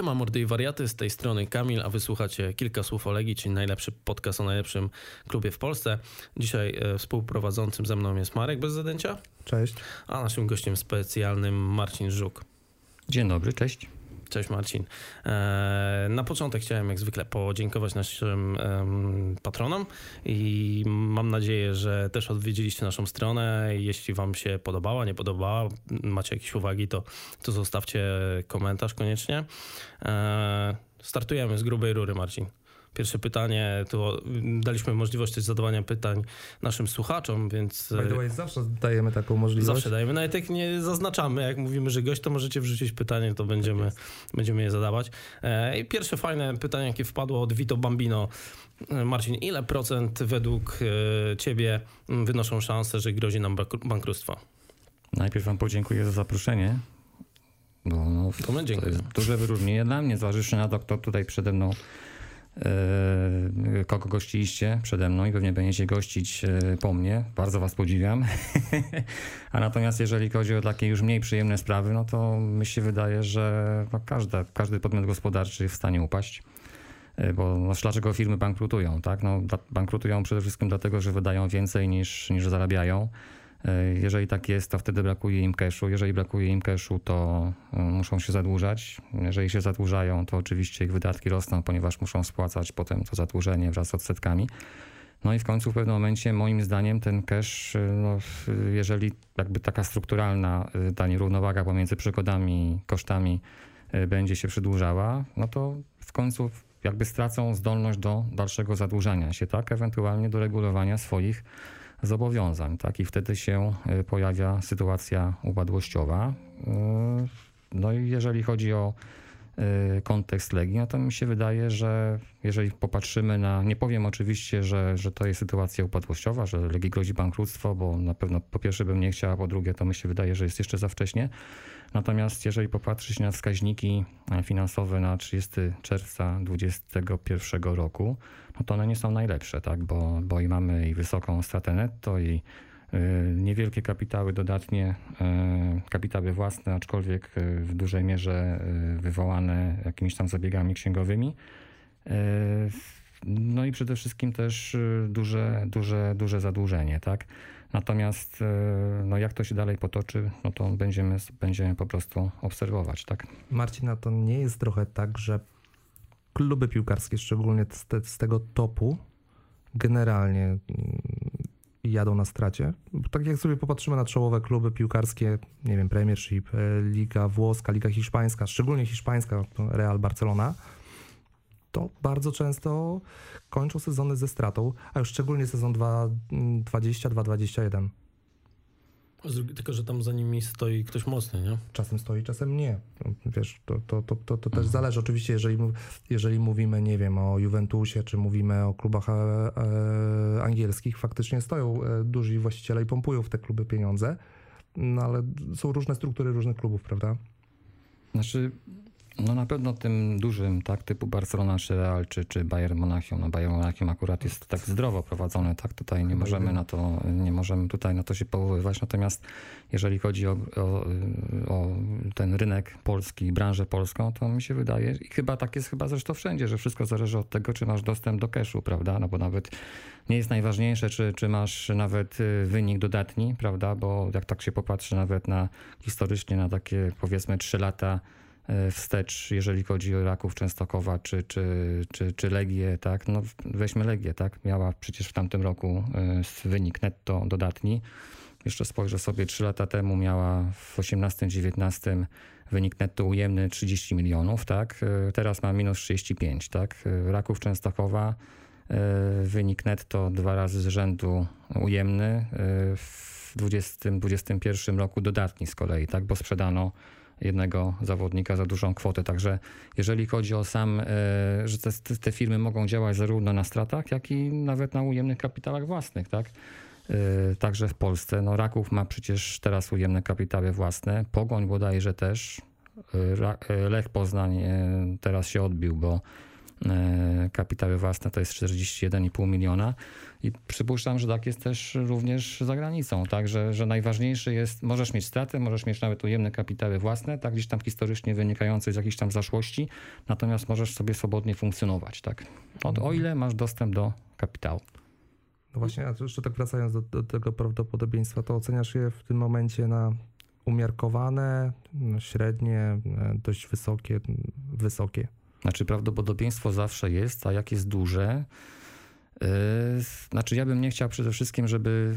Siema mordy i wariaty, z tej strony Kamil, a wysłuchacie kilka słów o Legii, czyli najlepszy podcast o najlepszym klubie w Polsce. Dzisiaj e, współprowadzącym ze mną jest Marek bez zadęcia, Cześć. a naszym gościem specjalnym Marcin Żuk. Dzień dobry, cześć. Cześć Marcin. E, Na początek chciałem jak zwykle podziękować naszym patronom i mam nadzieję, że też odwiedziliście naszą stronę. Jeśli wam się podobała, nie podobała, macie jakieś uwagi, to, to zostawcie komentarz koniecznie. E, Startujemy z grubej rury, Marcin. Pierwsze pytanie, to daliśmy możliwość też zadawania pytań naszym słuchaczom, więc... By the way, zawsze dajemy taką możliwość. Zawsze dajemy, nawet jak nie zaznaczamy, jak mówimy, że gość, to możecie wrzucić pytanie, to będziemy, będziemy je zadawać. E, I pierwsze fajne pytanie, jakie wpadło od Vito Bambino. E, Marcin, ile procent według e, ciebie m, wynoszą szanse, że grozi nam bank- bankructwo? Najpierw wam podziękuję za zaproszenie. Bo no, To dziękujemy. jest duże wyróżnienie dla mnie, zważywszy na to, kto tutaj przede mną, e, kogo gościliście przede mną i pewnie będziecie gościć e, po mnie. Bardzo was podziwiam. A natomiast jeżeli chodzi o takie już mniej przyjemne sprawy, no to mi się wydaje, że no, każda, każdy podmiot gospodarczy w stanie upaść. E, Bo no, dlaczego firmy bankrutują? Tak? No, bankrutują przede wszystkim dlatego, że wydają więcej niż, niż zarabiają. E, Jeżeli tak jest, to wtedy brakuje im cashu. Jeżeli brakuje im cashu, to e, muszą się zadłużać. Jeżeli się zadłużają, to oczywiście ich wydatki rosną, ponieważ muszą spłacać potem to zadłużenie wraz z odsetkami. No i w końcu w pewnym momencie, moim zdaniem, ten cash, e, no, jeżeli jakby taka strukturalna ta nierównowaga pomiędzy przychodami i kosztami będzie się przedłużała, no to w końcu jakby stracą zdolność do dalszego zadłużania się, tak? Ewentualnie do regulowania swoich zobowiązań, tak? I wtedy się y, pojawia sytuacja upadłościowa. Y, No i jeżeli chodzi o y, kontekst Legii, no to mi się wydaje, że jeżeli popatrzymy na, nie powiem oczywiście, że, że to jest sytuacja upadłościowa, że Legii grozi bankructwo, bo na pewno po pierwsze bym nie chciała, po drugie to mi się wydaje, że jest jeszcze za wcześnie. Natomiast jeżeli popatrzeć na wskaźniki e, finansowe na 30 czerwca 2021 roku, no to one nie są najlepsze, tak? bo, bo i mamy i wysoką stratę netto, i y, niewielkie kapitały dodatnie, y, kapitały własne, aczkolwiek y, w dużej mierze wywołane jakimiś tam zabiegami księgowymi. No i przede wszystkim też y, duże, duże, duże zadłużenie, tak? Natomiast y, no jak to się dalej potoczy, no to będziemy, będziemy po prostu obserwować, tak? Marcina, to nie jest trochę tak, że kluby piłkarskie, szczególnie z, te, z tego topu, generalnie mm, jadą na stracie. Bo tak jak sobie popatrzymy na czołowe kluby piłkarskie, nie wiem, Premiership, e, Liga Włoska, Liga Hiszpańska, szczególnie hiszpańska, to Real Barcelona, to bardzo często kończą sezony ze stratą, a już szczególnie sezon 20-2021. Z drugiej- Tylko, że tam za nimi stoi ktoś mocny, nie? Czasem stoi, czasem nie. Wiesz, to, to, to, to, to też zależy. Oczywiście, jeżeli, jeżeli mówimy, nie wiem, o Juventusie, czy mówimy o klubach e, e, angielskich, faktycznie stoją e, duzi właściciele i pompują w te kluby pieniądze, no ale są różne struktury różnych klubów, prawda? Znaczy, no na pewno tym dużym, tak, typu Barcelona czy Real, czy, czy Bayern Monachium, no Bayern Monachium akurat jest tak zdrowo prowadzone, tak, tutaj nie możemy na to, nie możemy tutaj na to się powoływać, natomiast jeżeli chodzi o, o, o ten rynek polski, branżę polską, to mi się wydaje, i chyba tak jest chyba zresztą wszędzie, że wszystko zależy od tego, czy masz dostęp do cashu, prawda, no bo nawet nie jest najważniejsze, czy, czy masz nawet y, wynik dodatni, prawda, bo jak tak się popatrzy nawet na historycznie na takie powiedzmy 3 lata wstecz, jeżeli chodzi o Raków Częstochowa czy, czy, czy, czy Legię, tak? No weźmy Legię, tak? Miała przecież w tamtym roku e, wynik netto dodatni. Jeszcze spojrzę sobie, 3 lata temu miała w 18-19 wynik netto ujemny 30 milionów, tak? E, Teraz ma minus 35, tak? E, Raków Częstochowa e, wynik netto dwa razy z rzędu ujemny. e, W 2021 roku dodatni z kolei, tak? Bo sprzedano jednego zawodnika za dużą kwotę. Także jeżeli chodzi o sam, e, że te, te firmy mogą działać zarówno na stratach, jak i nawet na ujemnych kapitałach własnych, tak? E, Także w Polsce. No Raków ma przecież teraz ujemne kapitały własne. Pogoń bodajże też. E, Lech Poznań teraz się odbił, bo kapitały własne to jest 41,5 miliona i przypuszczam, że tak jest też również za granicą, tak, że, że najważniejszy jest, możesz mieć straty, możesz mieć nawet ujemne kapitały własne, tak, gdzieś tam historycznie wynikające z jakiejś tam zaszłości, natomiast możesz sobie swobodnie funkcjonować, tak, o, o ile masz dostęp do kapitału. No właśnie, a jeszcze tak wracając do, do tego prawdopodobieństwa, to oceniasz je w tym momencie na umiarkowane, średnie, e, dość wysokie, wysokie. Znaczy prawdopodobieństwo zawsze jest, a jak jest duże, yy, znaczy ja bym nie chciał przede wszystkim, żeby,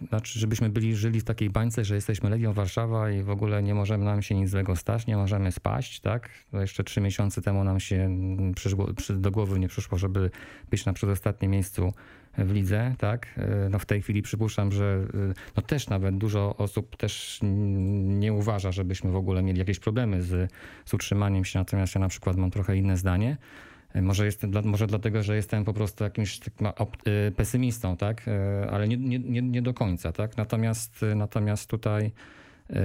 yy, znaczy żebyśmy byli żyli w takiej bańce, że jesteśmy Legią Warszawa i w ogóle nie możemy nam się nic złego stać, nie możemy spaść, tak? Jeszcze trzy miesiące temu nam się mm, przyszło, przy, do głowy nie przyszło, żeby być na przedostatnim miejscu w lidze, tak? Yy, No w tej chwili przypuszczam, że yy, no też nawet dużo osób też nie uważa, żebyśmy w ogóle mieli jakieś problemy z, z utrzymaniem się, natomiast ja na przykład mam trochę inne zdanie. Yy, Może, jestem, może dlatego, że jestem po prostu jakimś yy, pesymistą, tak? Ale nie, nie, nie, do końca, tak? Natomiast, natomiast tutaj yy,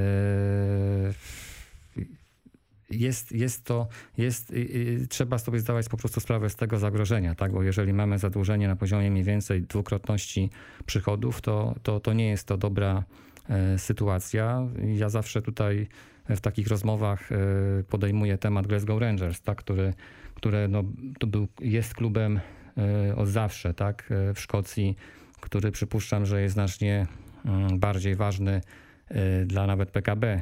jest, jest to, jest, yy, yy, trzeba sobie zdawać po prostu sprawę z tego zagrożenia, tak? Bo jeżeli mamy zadłużenie na poziomie mniej więcej dwukrotności przychodów, to, to, to nie jest to dobra e, sytuacja. Ja zawsze tutaj w takich rozmowach e, podejmuję temat Glasgow Rangers, tak? który, które no, to był, jest klubem e, od zawsze tak? e, w Szkocji, który przypuszczam, że jest znacznie mm, bardziej ważny e, dla nawet PKB e,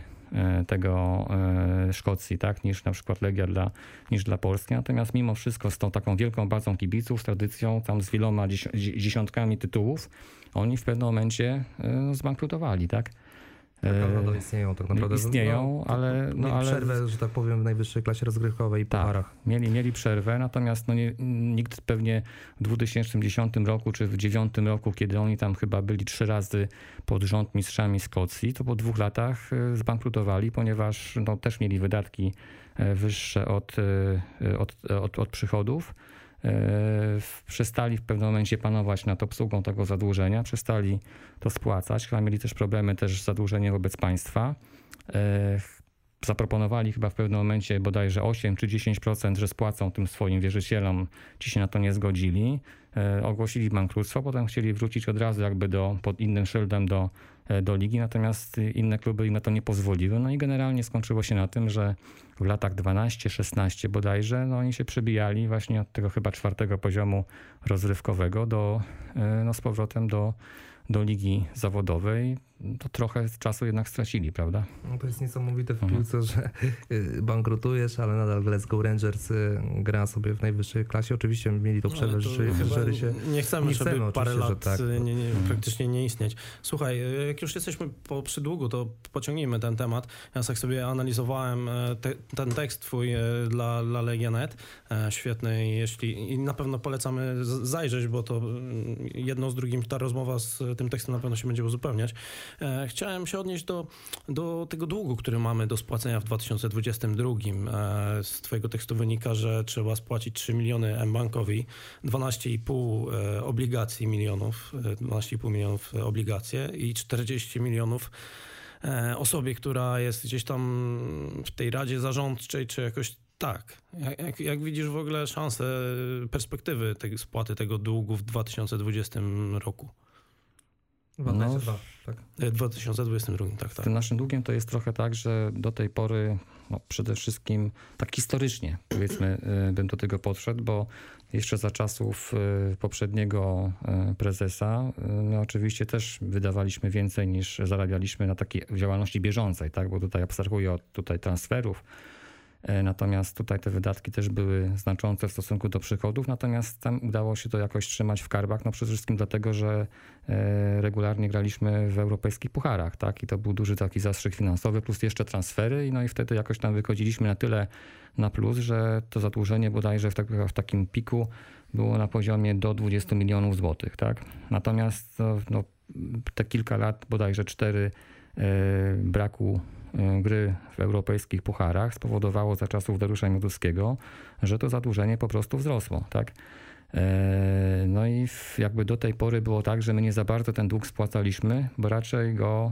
tego e, Szkocji, tak, niż na przykład Legia dla, niż dla Polski. Natomiast mimo wszystko z tą taką wielką bazą kibiców, z tradycją, tam z wieloma dziesi- dzi- dziesiątkami tytułów, oni w pewnym momencie e, zbankrutowali, tak? Tak E, naprawdę istnieją tak naprawdę. istnieją, No, ale- no, ale- przerwę, że tak powiem, w najwyższej klasie rozgrywkowej i Tak. pucharach. Mieli, mieli przerwę, natomiast no nie, nikt pewnie w 2010 roku czy w 2009 roku, kiedy oni tam chyba byli trzy razy pod rząd mistrzami Szkocji, to po dwóch latach e, zbankrutowali, ponieważ no, też mieli wydatki e, wyższe od, e, od, od, od przychodów. E, Przestali w pewnym momencie panować nad obsługą tego zadłużenia, przestali to spłacać, chyba mieli też problemy też z zadłużeniem wobec państwa. E, zaproponowali chyba w pewnym momencie bodajże 8 czy 10%, że spłacą tym swoim wierzycielom. Ci się na to nie zgodzili. E, ogłosili bankructwo, potem chcieli wrócić od razu jakby do, pod innym szyldem do, do ligi, natomiast inne kluby im na to nie pozwoliły. No i generalnie skończyło się na tym, że w latach 12-16 bodajże, no oni się przebijali właśnie od tego chyba czwartego poziomu rozrywkowego do, e, no z powrotem do, do ligi zawodowej. To trochę czasu jednak stracili, prawda? No to jest niesamowite w Mhm. piłce, że y, bankrutujesz, ale nadal Glasgow Rangers y, gra sobie w najwyższej klasie. Oczywiście mieli to przerwę, Ale to że, się... Nie chcemy, nie żeby chcemy, parę oczywiście, lat że tak. y, nie, nie, Mhm. praktycznie nie istnieć. Słuchaj, jak już jesteśmy po przydługu, to pociągnijmy ten temat. Ja tak sobie analizowałem e, te, ten tekst twój e, dla, dla Legia.net. E, Świetny, jeśli i na pewno polecamy zajrzeć, bo to mm, jedno z drugim ta rozmowa z tym tekstem na pewno się będzie uzupełniać. E, Chciałem się odnieść do, do tego długu, który mamy do spłacenia w 2022. E, Z twojego tekstu wynika, że trzeba spłacić 3 miliony mBankowi, 12,5 e, obligacji milionów, e, 12,5 milionów obligacje i 40 milionów osobie, która jest gdzieś tam w tej radzie zarządczej, czy jakoś tak. Jak, jak widzisz w ogóle szanse, perspektywy tej spłaty tego długu w 2020 roku? 22, tak. E, 2022, tak, Z tak. tym naszym długiem to jest trochę tak, że do tej pory no, przede wszystkim tak historycznie powiedzmy y, bym do tego podszedł, bo jeszcze za czasów y, poprzedniego prezesa my oczywiście też wydawaliśmy więcej niż zarabialiśmy na takiej działalności bieżącej, tak? bo tutaj abstrahuję od tutaj transferów, E, Natomiast tutaj te wydatki też były znaczące w stosunku do przychodów, natomiast tam udało się to jakoś trzymać w karbach, no przede wszystkim dlatego, że e, regularnie graliśmy w europejskich pucharach, tak? I to był duży taki zastrzyk finansowy, plus jeszcze transfery, no i wtedy jakoś tam wychodziliśmy na tyle na plus, że to zadłużenie bodajże w, tak, w takim piku było na poziomie do 20 milionów złotych, tak? Natomiast no, no, te kilka lat, bodajże cztery e, braku e, gry w europejskich pucharach spowodowało za czasów Dariusza Mioduskiego, że to zadłużenie po prostu wzrosło, tak? E, No i jakby do tej pory było tak, że my nie za bardzo ten dług spłacaliśmy, bo raczej go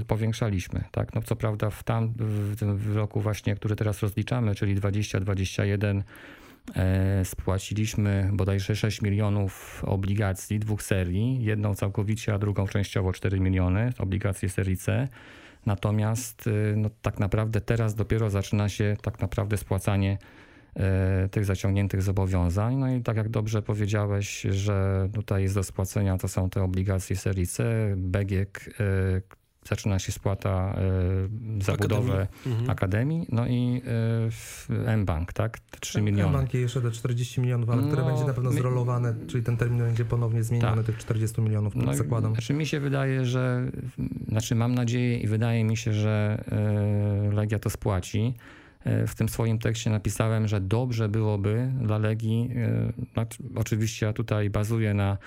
e, powiększaliśmy. Tak? No co prawda w tam w, tym- roku właśnie, który teraz rozliczamy, czyli 2021 E, Spłaciliśmy bodajże 6 milionów obligacji dwóch serii, jedną całkowicie, a drugą częściowo 4 miliony obligacji serii C. Natomiast y, no, tak naprawdę teraz dopiero zaczyna się tak naprawdę spłacanie e, tych zaciągniętych zobowiązań. No i tak jak dobrze powiedziałeś, że tutaj jest do spłacenia, to są te obligacje serii C, BGK, zaczyna się spłata e, za Akademii. budowę Mhm. Akademii, no i w mBank, tak? Te 3 miliony. Banki jeszcze te 40 milionów, ale które No, będzie na pewno zrolowane, czyli ten termin będzie ponownie zmieniony, Tak. tych 40 milionów, No, zakładam. Znaczy mi się wydaje, że, znaczy mam nadzieję i wydaje mi się, że e, Legia to spłaci. E, W tym swoim tekście napisałem, że dobrze byłoby dla Legii, e, znaczy, oczywiście ja tutaj bazuję na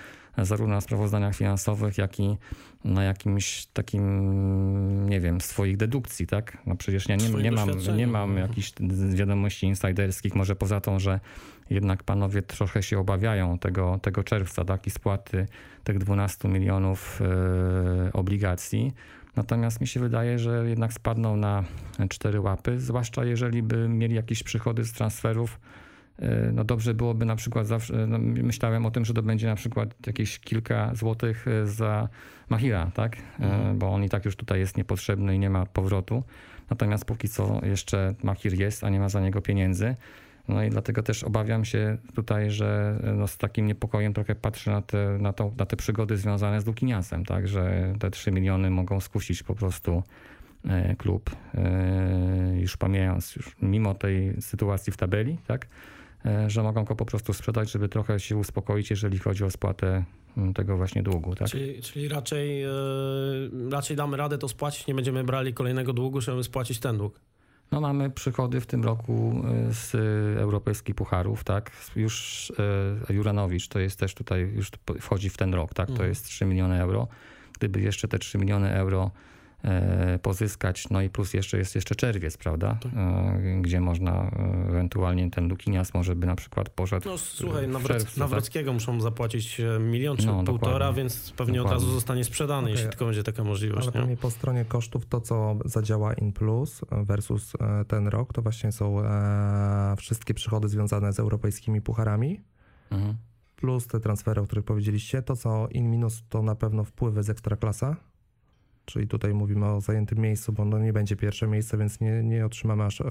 zarówno na sprawozdaniach finansowych, jak i na jakimś takim, nie wiem, swoich dedukcji, tak? No przecież ja nie, nie, mam, nie mam jakichś wiadomości insiderskich, może poza tą, że jednak panowie trochę się obawiają tego, tego czerwca, tak? I spłaty tych 12 milionów e, obligacji. Natomiast mi się wydaje, że jednak spadną na cztery łapy, zwłaszcza jeżeli by mieli jakieś przychody z transferów. E, No dobrze byłoby na przykład zawsze, no myślałem o tym, że to będzie na przykład jakieś kilka złotych e, za Mahira, tak? E, Bo on i tak już tutaj jest niepotrzebny i nie ma powrotu. Natomiast póki co jeszcze Mahir jest, a nie ma za niego pieniędzy. No i dlatego też obawiam się tutaj, że no z takim niepokojem trochę patrzę na te, na, tą, na te przygody związane z Lukiniasem, tak? Że te 3 miliony mogą skusić po prostu e, klub, e, już pomijając już mimo tej sytuacji w tabeli, tak? E, że mogą go po prostu sprzedać, żeby trochę się uspokoić, jeżeli chodzi o spłatę tego właśnie długu, tak? Czyli, czyli raczej, e, raczej damy radę to spłacić, nie będziemy brali kolejnego długu, żeby spłacić ten dług. No mamy przychody w tym roku y, z europejskich pucharów, tak? Już y, Juranowicz to jest też tutaj, już wchodzi w ten rok, tak? To Mhm. jest 3 miliony euro. Gdyby jeszcze te 3 miliony euro pozyskać, no i plus jeszcze jest jeszcze czerwiec, prawda? Tak. E, Gdzie można e, ewentualnie ten Lukinias może by na przykład poszedł No słuchaj, tak? na Wreckiego muszą zapłacić e, milion czy No, półtora, dokładnie. więc pewnie od Dokładnie. razu zostanie sprzedany, Okej. jeśli tylko będzie taka możliwość. Ale Nie? po stronie kosztów to, co zadziała in plus versus e, ten rok, to właśnie są e, wszystkie przychody związane z europejskimi pucharami, Mhm. plus te transfery, o których powiedzieliście. To, co in minus, to na pewno wpływy z ekstraklasa. Czyli tutaj mówimy o zajętym miejscu, bo no nie będzie pierwsze miejsce, więc nie, nie otrzymamy aż e,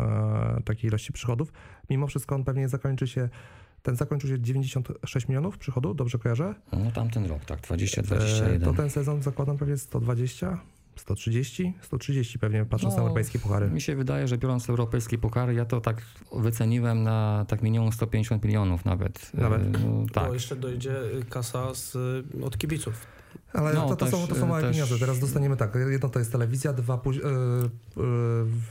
takiej ilości przychodów. Mimo wszystko on pewnie zakończy się, ten zakończył się 96 milionów przychodu, dobrze kojarzę? No tamten rok, tak, E, 2021. to ten sezon zakładam pewnie 120, 130, 130 pewnie patrząc na No, europejskie puchary. Mi się wydaje, że biorąc europejskie puchary, ja to tak wyceniłem na tak minimum 150 milionów nawet. Nawet? E, no, Bo tak. jeszcze dojdzie kasa z, od kibiców. Ale No, to, to, też, są, to są małe też- pieniądze. Teraz dostaniemy tak, jedno to jest telewizja, dwa póź- yy,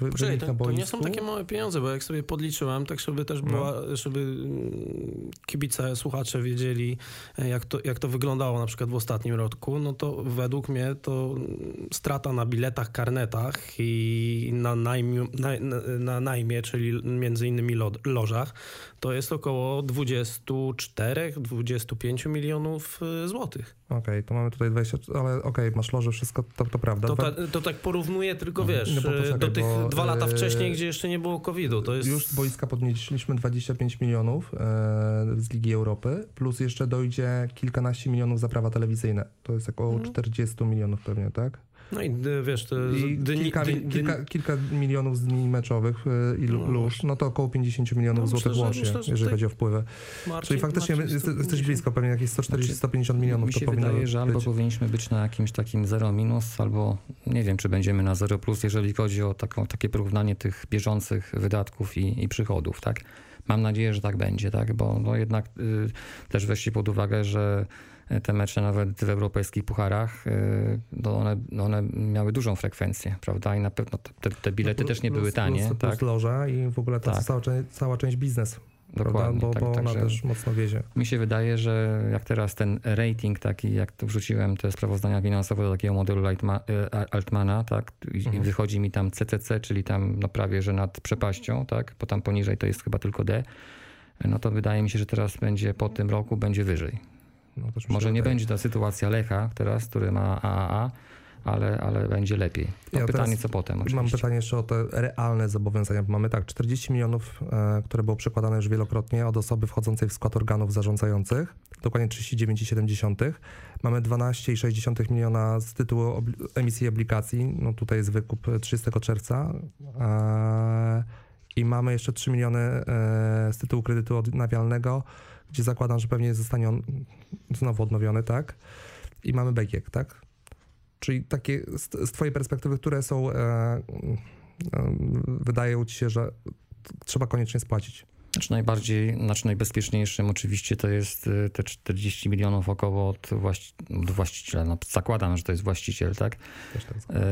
yy, Poczekaj, to, to nie są takie małe pieniądze, bo jak sobie podliczyłem, tak żeby też była, żeby mm, kibice, słuchacze wiedzieli, e, jak to, jak to wyglądało na przykład w ostatnim roku, no to według mnie to mm, strata na biletach, karnetach i na najmie, na, na, na najmie, czyli między innymi lo, lożach, to jest około 24-25 milionów y, złotych. Okej, to mamy tutaj 20, ale okej, masz loże, wszystko to, to prawda. To, ta, to tak porównuję tylko, wiesz, No poczekaj, do tych bo, dwa lata y, wcześniej, gdzie jeszcze nie było COVID-u. To jest... Już z boiska podnieśliśmy 25 milionów e, z Ligi Europy, plus jeszcze dojdzie kilkanaście milionów za prawa telewizyjne. To jest około Mhm. 40 milionów pewnie, tak? No i y, wiesz, to I dni- kilka, dni- kilka, kilka milionów z dni meczowych e, i No. lóż, no to około 50 milionów No, złotych myślę, łącznie, myślę, że jeżeli chodzi o wpływy. Marcin, Czyli faktycznie Marcin, jest, jesteś 150. blisko, pewnie jakieś 140-150 milionów Mi to się powinno wydaje, że albo być. powinniśmy być na jakimś takim 0 minus, albo nie wiem, czy będziemy na 0 plus, jeżeli chodzi o taką, takie porównanie tych bieżących wydatków i, i przychodów, tak? Mam nadzieję, że tak będzie, tak? Bo no jednak y, też weźcie pod uwagę, że te mecze nawet w europejskich pucharach, y, no one, no one miały dużą frekwencję, prawda? I na pewno te, te bilety No, też nie plus- były tanie, plus, tak? Plus loża i w ogóle to Tak. cała, część- cała część biznes, Dokładnie? Bo, tak, bo ona też mocno wiezie. Mi się wydaje, że jak teraz ten rating taki, jak to wrzuciłem te sprawozdania finansowe do takiego modelu e, Altmana, tak, i, i Mhm. wychodzi mi tam CCC, czyli tam no prawie, że nad przepaścią, tak, bo tam poniżej to jest chyba tylko D, no to wydaje mi się, że teraz będzie po tym roku będzie wyżej. No, Może nie będzie ta sytuacja Lecha teraz, który ma AAA, ale, ale będzie lepiej. Ja pytanie, co potem Mam oczywiście. pytanie jeszcze o te realne zobowiązania. bo Mamy tak, 40 milionów, e, które było przekładane już wielokrotnie od osoby wchodzącej w skład organów zarządzających, dokładnie 39,7. Mamy 12,6 miliona z tytułu emisji obligacji, no tutaj jest wykup 30 czerwca. E, I mamy jeszcze 3 miliony e, z tytułu kredytu odnawialnego, gdzie zakładam, że pewnie zostanie on znowu odnowiony, tak? I mamy BGiek, tak? Czyli takie z, z Twojej perspektywy, które są, e, e, wydaje ci się, że trzeba koniecznie spłacić. Znaczy najbardziej, znaczy najbezpieczniejszym oczywiście to jest y, te 40 milionów około od, właści- od właściciela. No, zakładam, że to jest właściciel, tak? Też tak. E,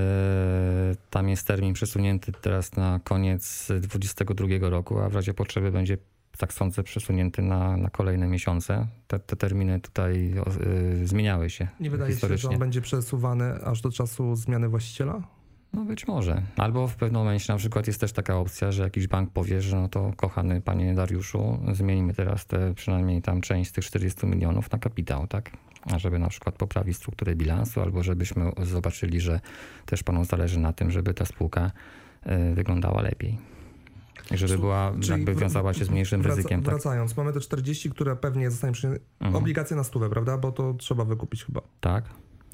Tam jest termin przesunięty teraz na koniec 2022 roku, a w razie potrzeby będzie, tak sądzę, przesunięty na, na kolejne miesiące. Te, te terminy tutaj y, zmieniały się Nie wydaje się, że on będzie przesuwany aż do czasu zmiany właściciela? No być może. Albo w pewnym momencie na przykład jest też taka opcja, że jakiś bank powie, że no to kochany panie Dariuszu, zmienimy teraz te przynajmniej tam część z tych 40 milionów na kapitał, tak? A żeby na przykład poprawić strukturę bilansu, albo żebyśmy zobaczyli, że też panu zależy na tym, żeby ta spółka y, wyglądała lepiej. Żeby była, Czyli jakby wiązała się z mniejszym wraca- ryzykiem, tak? Wracając, mamy te 40, które pewnie zostanie przy... Mhm. Obligacje na stówę, prawda? Bo to trzeba wykupić chyba. Tak.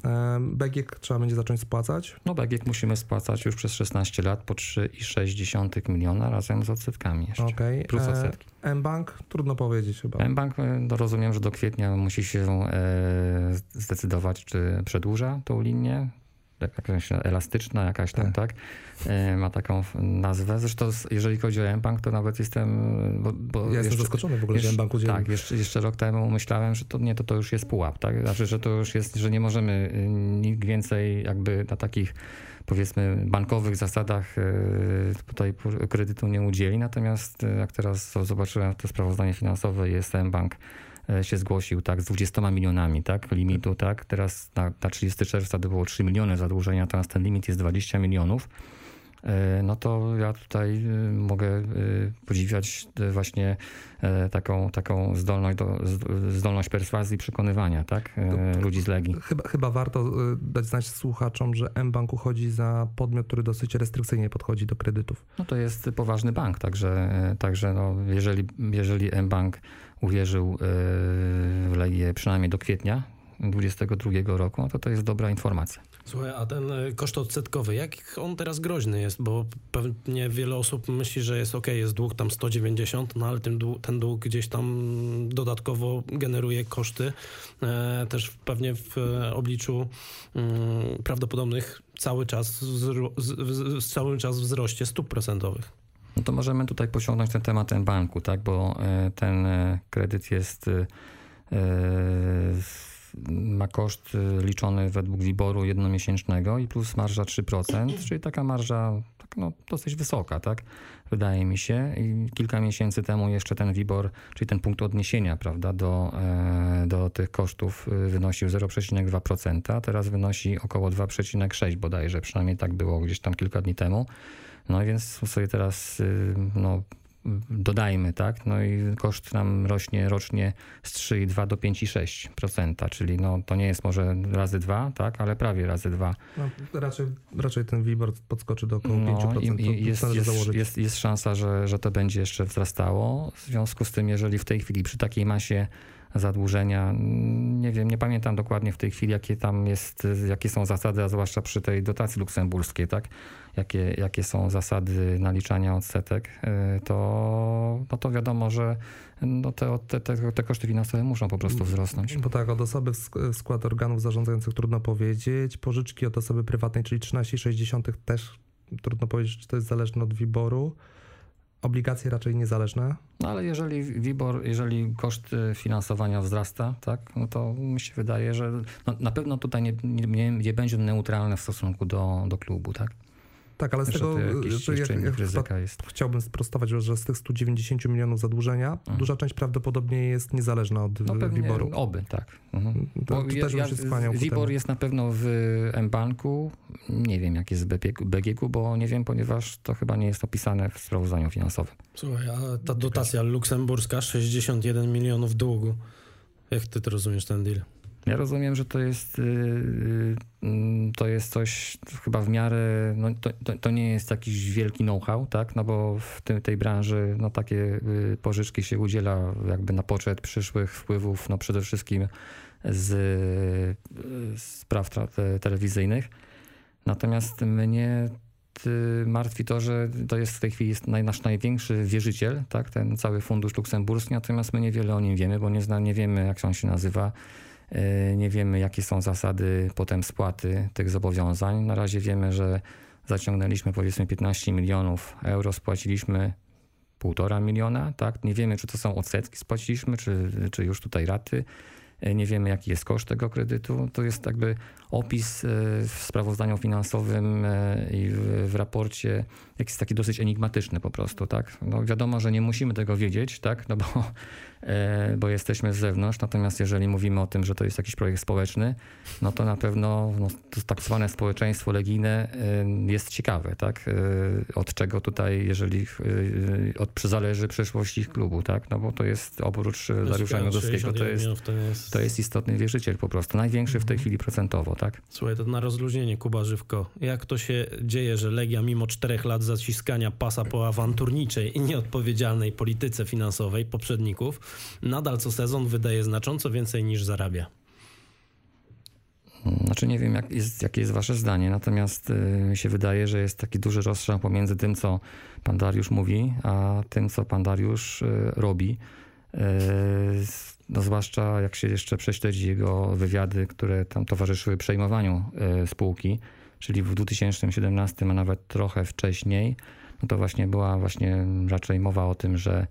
Em, BGiek trzeba będzie zacząć spłacać. No BGiek musimy spłacać już przez 16 lat po 3,6 miliona razem z odsetkami jeszcze. Okej. Plus E, odsetki. M-Bank? Trudno powiedzieć chyba. mBank, e, no rozumiem, że do kwietnia musi się e, zdecydować, czy przedłuża tą linię. Jakaś elastyczna, jakaś tam, tak? E, ma taką nazwę. Zresztą jeżeli chodzi o mBank, to nawet jestem... Bo, bo Ja jestem zaskoczony w ogóle, że jeszcze- M-Bank udzielił. Tak, jeszcze, jeszcze rok temu myślałem, że to nie, to, to już jest pułap, tak? Znaczy, że to już jest, że nie możemy y, nikt więcej jakby na takich powiedzmy bankowych zasadach y, tutaj kredytu nie udzieli. Natomiast y, jak teraz zobaczyłem to sprawozdanie finansowe, jest mBank y, się zgłosił tak z 20 milionami tak limitu, tak? Teraz na, na 30 czerwca to było 3 miliony zadłużenia, teraz ten limit jest 20 milionów. E, no to ja tutaj y, mogę podziwiać właśnie e, taką, taką zdolność, do, zdolność perswazji, przekonywania, tak? E, Ludzi z Legii. Chyba, chyba warto dać znać słuchaczom, że M-Bank uchodzi za podmiot, który dosyć restrykcyjnie podchodzi do kredytów. No to jest poważny bank, także, e, także no, jeżeli, jeżeli mBank uwierzył e, w Legię przynajmniej do kwietnia 2022 roku, no to to jest dobra informacja. Słuchaj, a ten y, koszt odsetkowy, jak on teraz groźny jest? Bo pewnie wiele osób myśli, że jest ok, jest dług tam 190, no ale ten dług, ten dług gdzieś tam dodatkowo generuje koszty. E, też pewnie w e, obliczu mm, prawdopodobnych cały czas, wzro- z, w, z, cały czas wzroście stóp procentowych. No to możemy tutaj pociągnąć ten temat banku, tak? Bo e, ten e, kredyt jest e, ma koszt liczony według WIBOR-u jednomiesięcznego i plus marża 3%, czyli taka marża tak, no, dosyć wysoka, tak? Wydaje mi się. I kilka miesięcy temu jeszcze ten WIBOR, czyli ten punkt odniesienia, prawda, do, do tych kosztów wynosił 0,2%, a teraz wynosi około 2,6 bodajże, przynajmniej tak było gdzieś tam kilka dni temu. No więc sobie teraz y, no, dodajmy, tak? No i koszt nam rośnie rocznie z 3,2 do 5,6%, czyli no, to nie jest może razy dwa, tak? Ale prawie razy dwa. No, raczej, raczej ten WIBOR podskoczy do około 5%. No, i, to i jest, jest, jest, jest szansa, że, że to będzie jeszcze wzrastało. W związku z tym, jeżeli w tej chwili przy takiej masie zadłużenia, nie wiem, nie pamiętam dokładnie w tej chwili, jakie tam jest, jakie są zasady, a zwłaszcza przy tej dotacji luksemburskiej, tak? Jakie, jakie są zasady naliczania odsetek, y, to, no to wiadomo, że no te, te, te, te koszty finansowe muszą po prostu wzrosnąć. Bo tak, od osoby w sk- w skład organów zarządzających trudno powiedzieć. Pożyczki od osoby prywatnej, czyli 13,6 też trudno powiedzieć, czy to jest zależne od WIBOR-u. Obligacje raczej niezależne. No ale jeżeli WIBOR, jeżeli koszt y, finansowania wzrasta, tak, no to mi się wydaje, że no, na pewno tutaj nie, nie, nie będzie on neutralny w stosunku do, do klubu, tak? Tak, ale z Że tego to jakiś że jeszcze jak, innych jak ryzyka jest. chciałbym sprostować, że z tych 190 milionów zadłużenia duża część prawdopodobnie jest niezależna od No no, pewnie WIBOR-u. oby, tak. Mhm. To, Bo to ja- też bym się skłaniał WIBOR jest na pewno w mBanku, nie wiem jak jest w BGK, bo nie wiem, ponieważ to chyba nie jest opisane w sprawozdaniu finansowym. Słuchaj, a ta dotacja luksemburska 61 milionów długu. Jak ty to rozumiesz ten deal? Ja rozumiem, że to jest, yy, yy, to jest coś chyba w miarę, no to, to, nie jest jakiś wielki know-how, tak? No bo w tej, tej branży no takie yy, pożyczki się udziela jakby na poczet przyszłych wpływów, no przede wszystkim z, spraw telewizyjnych. Natomiast mnie y, martwi to, że to jest w tej chwili nasz największy wierzyciel, tak? ten cały fundusz luksemburski, natomiast my niewiele o nim wiemy, bo nie, zna, nie wiemy jak on się nazywa, y, nie wiemy jakie są zasady potem spłaty tych zobowiązań. Na razie wiemy, że zaciągnęliśmy powiedzmy 15 milionów euro, spłaciliśmy półtora miliona, tak? Nie wiemy, czy to są odsetki spłaciliśmy, czy, czy już tutaj raty. Y, Nie wiemy, jaki jest koszt tego kredytu. To jest jakby opis e, w sprawozdaniu finansowym e, i w, raporcie, jest taki dosyć enigmatyczny po prostu, tak? No wiadomo, że nie musimy tego wiedzieć, tak? No bo, e, bo jesteśmy z zewnątrz, natomiast jeżeli mówimy o tym, że to jest jakiś projekt społeczny, no to na pewno no, to tak zwane społeczeństwo legijne e, jest ciekawe, tak? E, Od czego tutaj, jeżeli od, zależy przyszłość ich klubu, tak? No bo to jest oprócz Dariusza Mioduskiego, to jest, to jest... to jest istotny wierzyciel po prostu, największy w tej chwili procentowo, tak? Słuchaj, to na rozluźnienie, Kuba Żywko. Jak to się dzieje, że Legia mimo czterech lat zaciskania pasa po awanturniczej i nieodpowiedzialnej polityce finansowej poprzedników, nadal co sezon wydaje znacząco więcej niż zarabia? Znaczy nie wiem, jak jest, jakie jest wasze zdanie, natomiast y, mi się wydaje, że jest taki duży rozstrzał pomiędzy tym, co pan Dariusz mówi, a tym, co pan Dariusz y, robi. Y, no zwłaszcza jak się jeszcze prześledzi jego wywiady, które tam towarzyszyły przejmowaniu spółki, czyli w 2017, a nawet trochę wcześniej, no to właśnie była właśnie raczej mowa o tym, że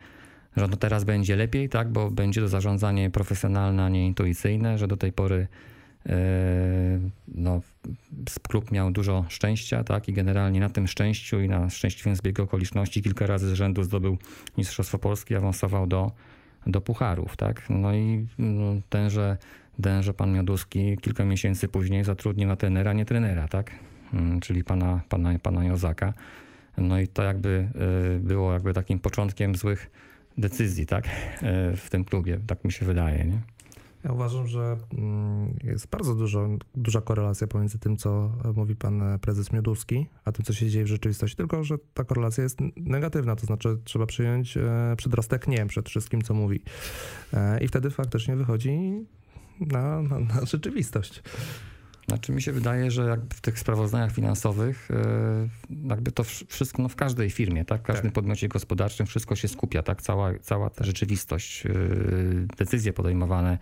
że no teraz będzie lepiej, tak, bo będzie to zarządzanie profesjonalne, a nie intuicyjne, że do tej pory e, no, klub miał dużo szczęścia, tak, i generalnie na tym szczęściu i na szczęśliwym zbiegu okoliczności kilka razy z rzędu zdobył Mistrzostwo Polski, awansował do, do pucharów, tak, no i no, tenże, tenże pan Mioduski kilka miesięcy później zatrudnił na trenera, nie trenera, tak, Mm, czyli pana, pana, pana Jozaka. No i to jakby e, było jakby takim początkiem złych decyzji, tak, e, w tym klubie, tak mi się wydaje, nie? Ja uważam, że mm, jest bardzo dużo, duża korelacja pomiędzy tym, co mówi pan e, prezes Mioduski, a tym, co się dzieje w rzeczywistości, tylko że ta korelacja jest negatywna, to znaczy trzeba przyjąć przedrostek nie przed wszystkim, co mówi. I wtedy faktycznie wychodzi na, na, na rzeczywistość. Znaczy mi się wydaje, że jakby w tych sprawozdaniach finansowych e, jakby to wsz- wszystko no w każdej firmie, tak? W każdym Tak. podmiocie gospodarczym wszystko się skupia, tak? Cała, cała ta rzeczywistość, e, decyzje podejmowane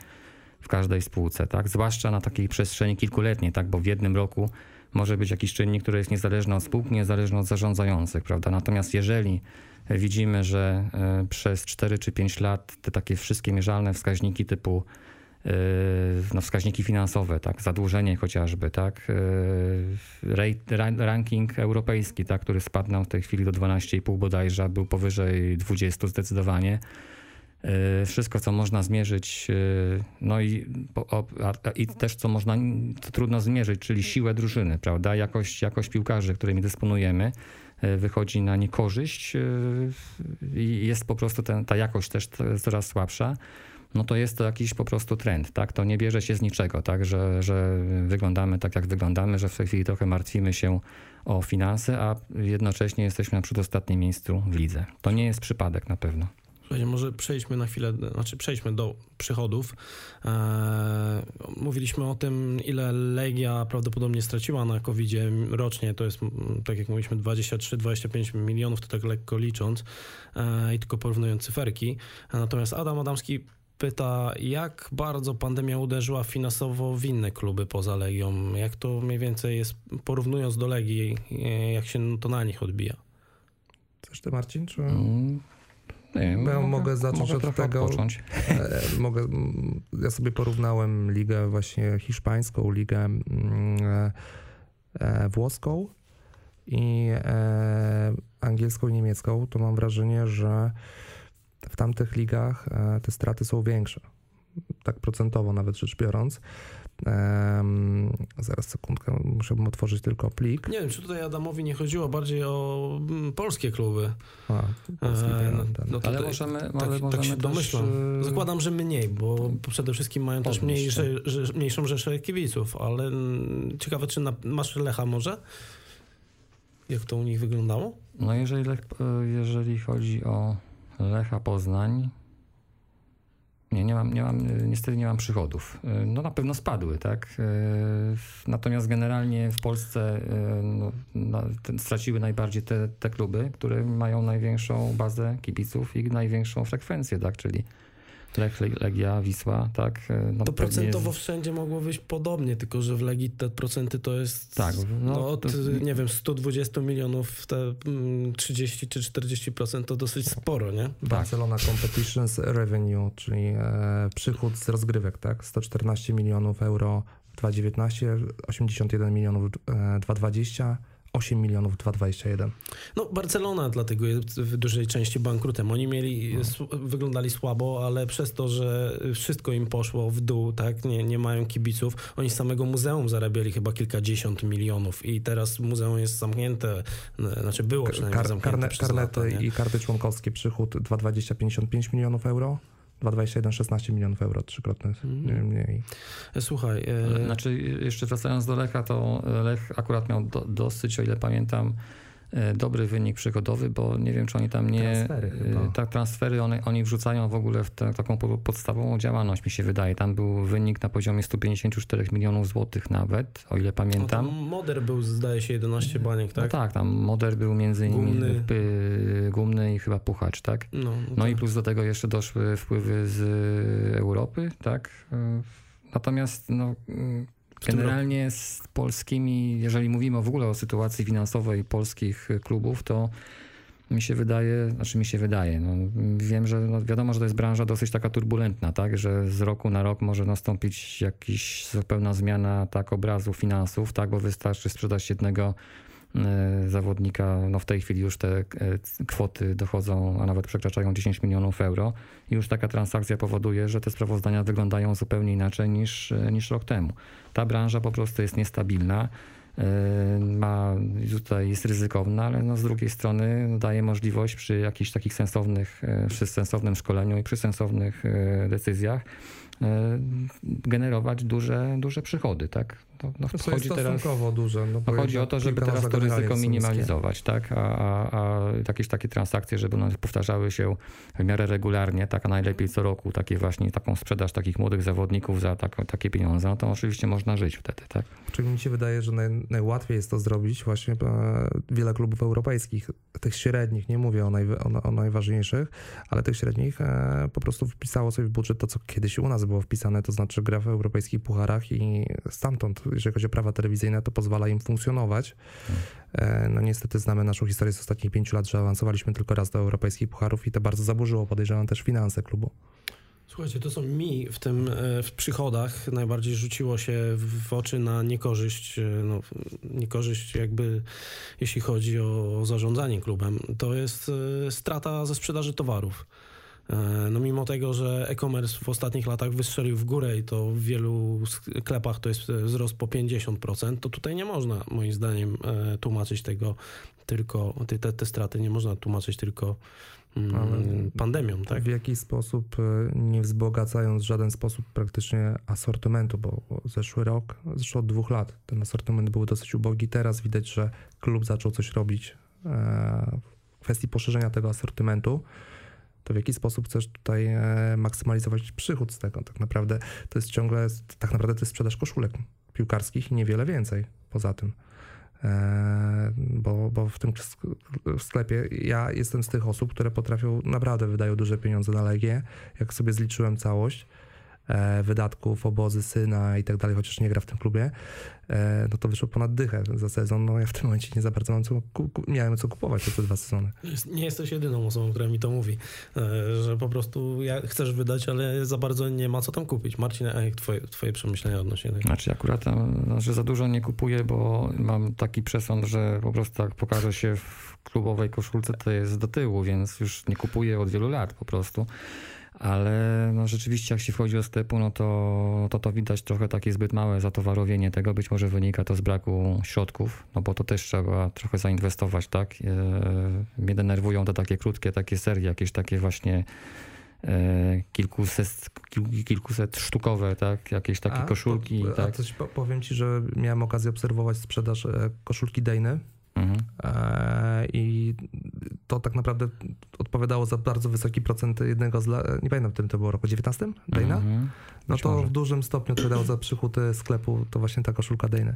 w każdej spółce, tak? Zwłaszcza na takiej przestrzeni kilkuletniej, tak? Bo w jednym roku może być jakiś czynnik, który jest niezależny od spółki, niezależny od zarządzających, prawda? Natomiast jeżeli widzimy, że e, przez 4 czy 5 lat te takie wszystkie mierzalne wskaźniki typu no, wskaźniki finansowe, tak, zadłużenie chociażby, tak, ra- ranking europejski, tak, który spadł nam w tej chwili do 12,5 bodajże, był powyżej 20 zdecydowanie. E, Wszystko, co można zmierzyć, no i, i też co można, co trudno zmierzyć, czyli siłę drużyny, prawda, jakość, jakość piłkarzy, którymi dysponujemy, wychodzi na niekorzyść i jest po prostu ten, ta jakość też coraz słabsza no to jest to jakiś po prostu trend, tak? To nie bierze się z niczego, tak? Że, że wyglądamy tak, jak wyglądamy, że w tej chwili trochę martwimy się o finanse, a jednocześnie jesteśmy na przedostatnim miejscu w lidze. To nie jest przypadek na pewno. Może przejdźmy na chwilę, znaczy przejdźmy do przychodów. Eee, mówiliśmy o tym, ile Legia prawdopodobnie straciła na covid rocznie. To jest, tak jak mówiliśmy, 23-25 milionów, to tak lekko licząc eee, i tylko porównując cyferki. Natomiast Adam Adamski pyta, jak bardzo pandemia uderzyła finansowo w inne kluby poza Legią? Jak to mniej więcej jest, porównując do Legii, e, jak się to na nich odbija? Coś ty, Marcin? Czy... Mm, Nie Ja mogę zacząć mogę od tego- odpocząć. E, Mogę, ja sobie porównałem ligę właśnie hiszpańską, ligę e, włoską i e, angielską i niemiecką, to mam wrażenie, że w tamtych ligach e, te straty są większe. tak procentowo nawet rzecz biorąc. Em, zaraz sekundkę, musiałbym otworzyć tylko plik. Nie wiem, czy tutaj Adamowi nie chodziło bardziej o mm, polskie kluby. A, polski E, ten. no Ale możemy, tak, ale tak możemy się też, domyślam. e, Zakładam, że mniej, bo przede wszystkim mają też mniejsze, że, mniejszą rzeszę kibiców, ale mm, ciekawe, czy na, masz Lecha może? Jak to u nich wyglądało? No jeżeli, Lech, e, jeżeli chodzi o Lecha Poznań, nie, nie mam, nie mam, niestety nie mam przychodów. E, No na pewno spadły, tak? E, Natomiast generalnie w Polsce e, no, straciły najbardziej te, te kluby, które mają największą bazę kibiców i największą frekwencję, tak? Czyli Lech, Leg- Legia, Wisła, tak? E, No To procentowo z- wszędzie mogło wyjść podobnie, tylko że w Legii te procenty to jest Tak, no, no, od, to- nie wiem, 120 milionów, te mm, 30 czy 40% to dosyć sporo, nie? Barcelona Competitions Revenue, czyli e, przychód z rozgrywek, tak? 114 milionów euro w 2019, 81 milionów e, 2020, 8 milionów w 2021. No, Barcelona dlatego jest w dużej części bankrutem. Oni mieli, No. wyglądali słabo, ale przez to, że wszystko im poszło w dół, tak, nie, nie mają kibiców, oni z samego muzeum zarabiali chyba kilkadziesiąt milionów i teraz muzeum jest zamknięte, znaczy było przynajmniej Kar, zamknięte karne, karnety lata, i karty członkowskie przychód 2020 55 milionów euro, 2021 16 milionów euro, trzykrotnie Mhm. mniej. Słuchaj, e, Znaczy, jeszcze wracając do Lecha, to Lech akurat miał do, dosyć, o ile pamiętam, dobry wynik przychodowy, bo nie wiem, czy oni tam nie... Transfery chyba. e, Tak, transfery one, oni wrzucają w ogóle w tę taką po- podstawową działalność, mi się wydaje. Tam był wynik na poziomie 154 milionów złotych nawet, o ile no, pamiętam. tam Moder był, zdaje się, 11 baniek, No tak? tak, tam Moder był między innymi Gumny. Gumny, i chyba Puchacz, tak? No, No i tak. plus do tego jeszcze doszły wpływy z Europy, tak? E, Natomiast no, mm, generalnie z polskimi, jeżeli mówimy w ogóle o sytuacji finansowej polskich klubów, to mi się wydaje, znaczy mi się wydaje, no, wiem, że no, wiadomo, że to jest branża dosyć taka turbulentna, tak, że z roku na rok może nastąpić jakiś zupełna zmiana tak obrazu finansów, tak, bo wystarczy sprzedać jednego zawodnika, no w tej chwili już te e, kwoty dochodzą, a nawet przekraczają 10 milionów euro i już taka transakcja powoduje, że te sprawozdania wyglądają zupełnie inaczej niż, e, niż rok temu. Ta branża po prostu jest niestabilna, e, ma, tutaj jest ryzykowna, ale no z drugiej strony daje możliwość przy jakichś takich sensownych, e, przy sensownym szkoleniu i przy sensownych e, decyzjach e, generować duże, duże przychody, tak? No, no, To jest chodzi teraz... stosunkowo duże. No, No chodzi o to, żeby teraz to ryzyko niskie. minimalizować, tak? A, a, a jakieś takie transakcje, żeby one powtarzały się w miarę regularnie, tak, a najlepiej co roku, takie właśnie taką sprzedaż takich młodych zawodników za tak, takie pieniądze, no to oczywiście można żyć wtedy, tak? Czyli mi się wydaje, że naj, najłatwiej jest to zrobić właśnie e, wiele klubów europejskich, tych średnich, nie mówię o, najwy, o, o najważniejszych, ale tych średnich e, po prostu wpisało sobie w budżet to, co kiedyś u nas było wpisane, to znaczy gra w europejskich pucharach i stamtąd, jeżeli chodzi o prawa telewizyjne, to pozwala im funkcjonować. E, no niestety znamy naszą historię z ostatnich pięciu lat, że awansowaliśmy tylko raz do europejskich pucharów i to bardzo zaburzyło, podejrzewam, też finanse klubu. Słuchajcie, to co mi w tym e, w przychodach najbardziej rzuciło się w oczy na niekorzyść, e, no, niekorzyść jakby jeśli chodzi o zarządzanie klubem, to jest strata ze sprzedaży towarów. No mimo tego, że e-commerce w ostatnich latach wystrzelił w górę i to w wielu sklepach to jest wzrost po 50%, to tutaj nie można moim zdaniem e, tłumaczyć tego tylko, te, te, straty nie można tłumaczyć tylko mm, pandemią, tak? W jaki sposób, y, nie wzbogacając w żaden sposób praktycznie asortymentu, bo zeszły rok, zeszło od dwóch lat, ten asortyment był dosyć ubogi. Teraz widać, że klub zaczął coś robić e, w kwestii poszerzenia tego asortymentu. To w jaki sposób chcesz tutaj e, maksymalizować przychód z tego? Tak naprawdę to jest ciągle, tak naprawdę to jest sprzedaż koszulek piłkarskich i niewiele więcej poza tym. E, bo, bo w tym sklepie ja jestem z tych osób, które potrafią, naprawdę wydają duże pieniądze na Legię. Jak sobie zliczyłem całość wydatków, obozy syna i tak dalej, chociaż nie gra w tym klubie, e, no to wyszło ponad dychę za sezon. No ja w tym momencie nie za bardzo mam co, miałem co kupować przez te dwa sezony. Jest- Nie jesteś jedyną osobą, która mi to mówi, e, że po prostu ja chcesz wydać, ale za bardzo nie ma co tam kupić. Marcin, a jak twoje, twoje przemyślenia odnośnie tego? Znaczy akurat tam, że za dużo nie kupuję, bo mam taki przesąd, że po prostu jak pokaże się w klubowej koszulce, to jest do tyłu, więc już nie kupuję od wielu lat po prostu. Ale no rzeczywiście jak się wchodzi do sklepu, no to, to to widać trochę takie zbyt małe zatowarowienie tego. Być może wynika to z braku środków, no bo to też trzeba trochę zainwestować, tak? E, mnie denerwują te takie krótkie takie serie, jakieś takie właśnie e, kilkuset, kil- kilkuset sztukowe, tak? Jakieś takie A, koszulki, to, tak? A coś po- powiem ci, że miałem okazję obserwować sprzedaż e, koszulki Dejny Mhm. e, i to tak naprawdę odpowiadało za bardzo wysoki procent jednego z, nie pamiętam w którym to było roku, 19? Dejna? Mhm. No to może. w dużym stopniu odpowiadało za przychód e, sklepu, to właśnie ta koszulka Dejny.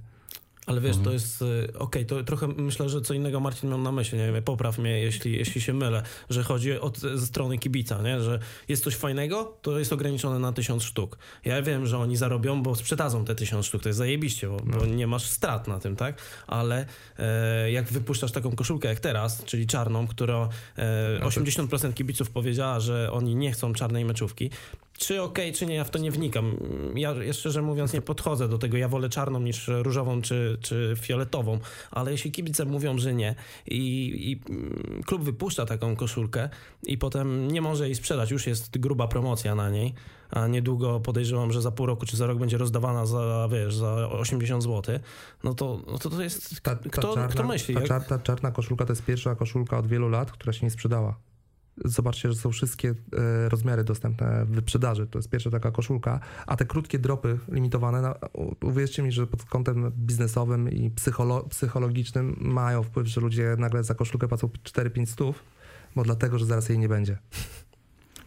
Ale wiesz, Mhm. to jest y, okej, to trochę myślę, że co innego Marcin miał na myśli, nie wiem, popraw mnie, jeśli, jeśli się mylę, że chodzi od ze strony kibica, nie? że jest coś fajnego, to jest ograniczone na tysiąc sztuk. Ja wiem, że oni zarobią, bo sprzedadzą te tysiąc sztuk, to jest zajebiście, bo, bo nie masz strat na tym, tak? Ale e, jak wypuszczasz taką koszulkę jak teraz, czyli czarną, która e, 80% kibiców powiedziała, że oni nie chcą czarnej meczówki, czy okej, czy nie, ja w to nie wnikam. Ja, ja szczerze mówiąc nie podchodzę do tego. Ja wolę czarną niż różową czy, czy fioletową, ale jeśli kibice mówią, że nie i, i mm, klub wypuszcza taką koszulkę i potem nie może jej sprzedać, już jest gruba promocja na niej, a niedługo podejrzewam, że za pół roku czy za rok będzie rozdawana za, wiesz, za 80 zł, no to, no to, to jest... Ta, ta, kto, czarna, kto myśli? ta, Jak, ta czarna koszulka to jest pierwsza koszulka od wielu lat, która się nie sprzedała. Zobaczcie, że są wszystkie e, rozmiary dostępne w wyprzedaży. To jest pierwsza taka koszulka, a te krótkie dropy limitowane, no, uwierzcie mi, że pod kątem biznesowym i psycholo psychologicznym mają wpływ, że ludzie nagle za koszulkę płacą 4-5 stów, bo dlatego, że zaraz jej nie będzie.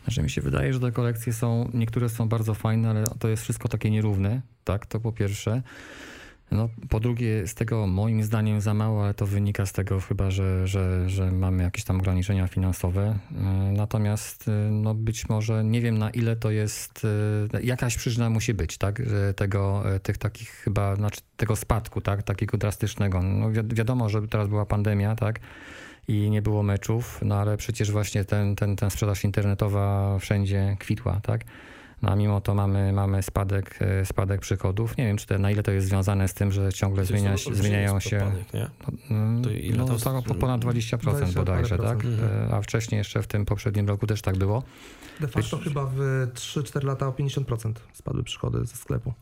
Znaczy mi się wydaje, że te kolekcje są, niektóre są bardzo fajne, ale to jest wszystko takie nierówne, tak, to po pierwsze. No, po drugie, z tego moim zdaniem za mało, ale to wynika z tego chyba, że, że, że mamy jakieś tam ograniczenia finansowe. Yy, Natomiast yy, no być może nie wiem na ile to jest, yy, jakaś przyczyna musi być, tak, tego, tych takich chyba, znaczy tego spadku, tak, takiego drastycznego. No wi- wiadomo, że teraz była pandemia, tak, i nie było meczów, no ale przecież właśnie ten, ten, ten sprzedaż internetowa wszędzie kwitła, tak? No a mimo to mamy, mamy spadek, e, spadek przychodów. Nie wiem, czy te, na ile to jest związane z tym, że ciągle to jest zmienia, olbrzymi zmieniają się. spadek, nie? No, To ile no, to jest? tak, po ponad 20%, 20 bodajże, tak? E, A wcześniej jeszcze w tym poprzednim roku też tak było. De facto chyba w 3-4 lata o 50% spadły przychody ze sklepu.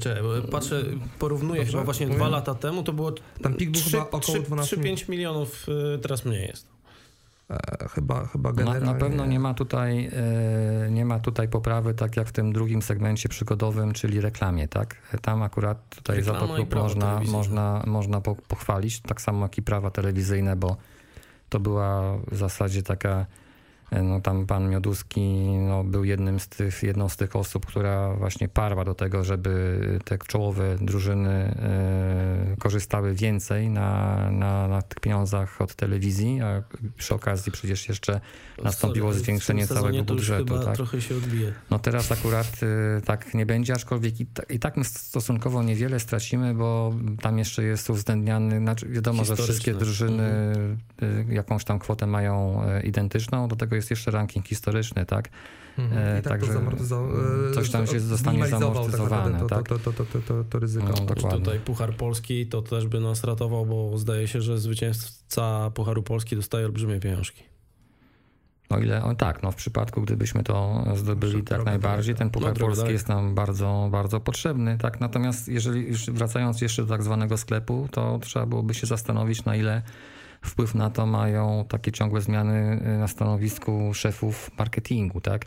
Czekaj, patrzę, porównuję Dobrze? chyba właśnie Mówię? dwa lata temu, to było Tam pik był chyba około 12 3-5 milionów, y, teraz mniej jest. E, chyba, chyba Na, generalnie... na pewno nie ma, tutaj, e, nie ma tutaj poprawy, tak jak w tym drugim segmencie przygodowym, czyli reklamie, tak? Tam akurat tutaj za to można, można, można po- pochwalić, tak samo jak i prawa telewizyjne, bo to była w zasadzie taka, no tam pan Mioduski no, był jednym z tych, jedną z tych osób, która właśnie parła do tego, żeby te czołowe drużyny e, korzystały więcej na, na, na tych pieniądzach od telewizji, a przy okazji przecież jeszcze Nastąpiło Sorry, ale w zwiększenie całego budżetu, tak? trochę się odbije. No teraz akurat y, tak nie będzie, aczkolwiek i, ta, i tak my stosunkowo niewiele stracimy, bo tam jeszcze jest uwzględniany, znaczy wiadomo, że wszystkie drużyny y, jakąś tam kwotę mają identyczną, do tego jest jeszcze ranking historyczny, tak? Mhm. E, I tak także, zamortyzo- coś tam się zostanie zminimalizował zamortyzowane, tak? tak? To, to, to, to, to, to ryzyko. No, dokładnie. tutaj Puchar Polski to też by nas ratował, bo zdaje się, że zwycięzca Pucharu Polski dostaje olbrzymie pieniążki. O ile, o, tak, no w przypadku gdybyśmy to zdobyli tak najbardziej, ten Puchar No, Polski jest nam bardzo, bardzo potrzebny, tak? Natomiast jeżeli już wracając jeszcze do tak zwanego sklepu, to trzeba byłoby się zastanowić, na ile wpływ na to mają takie ciągłe zmiany y, na stanowisku szefów marketingu, tak?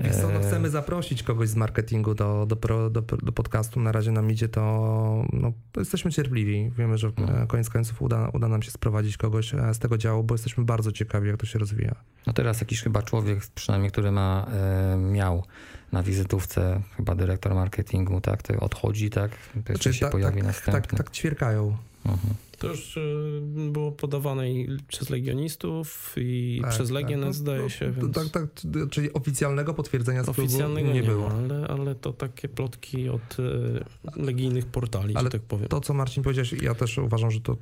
Wiesz co, no E, chcemy zaprosić kogoś z marketingu do, do, do, do podcastu. Na razie nam idzie to, no, jesteśmy cierpliwi. Wiemy, że Mhm. e, koniec końców uda, uda nam się sprowadzić kogoś e, z tego działu, bo jesteśmy bardzo ciekawi, jak to się rozwija. No teraz jakiś chyba człowiek, przynajmniej który ma, miał na wizytówce chyba dyrektor marketingu, tak? To odchodzi, tak? To jeszcze się tak, pojawi tak, następny. tak, tak ćwierkają. Mhm. To już y, było podawane i przez legionistów i Tak, przez tak. Legię, No, zdaje no, się, więc Tak, tak, czyli oficjalnego potwierdzenia z oficjalnego nie, było. ma, ale, ale to takie plotki od y, legijnych portali, Ale tak powiem. To, co Marcin powiedziałeś, ja też uważam, że to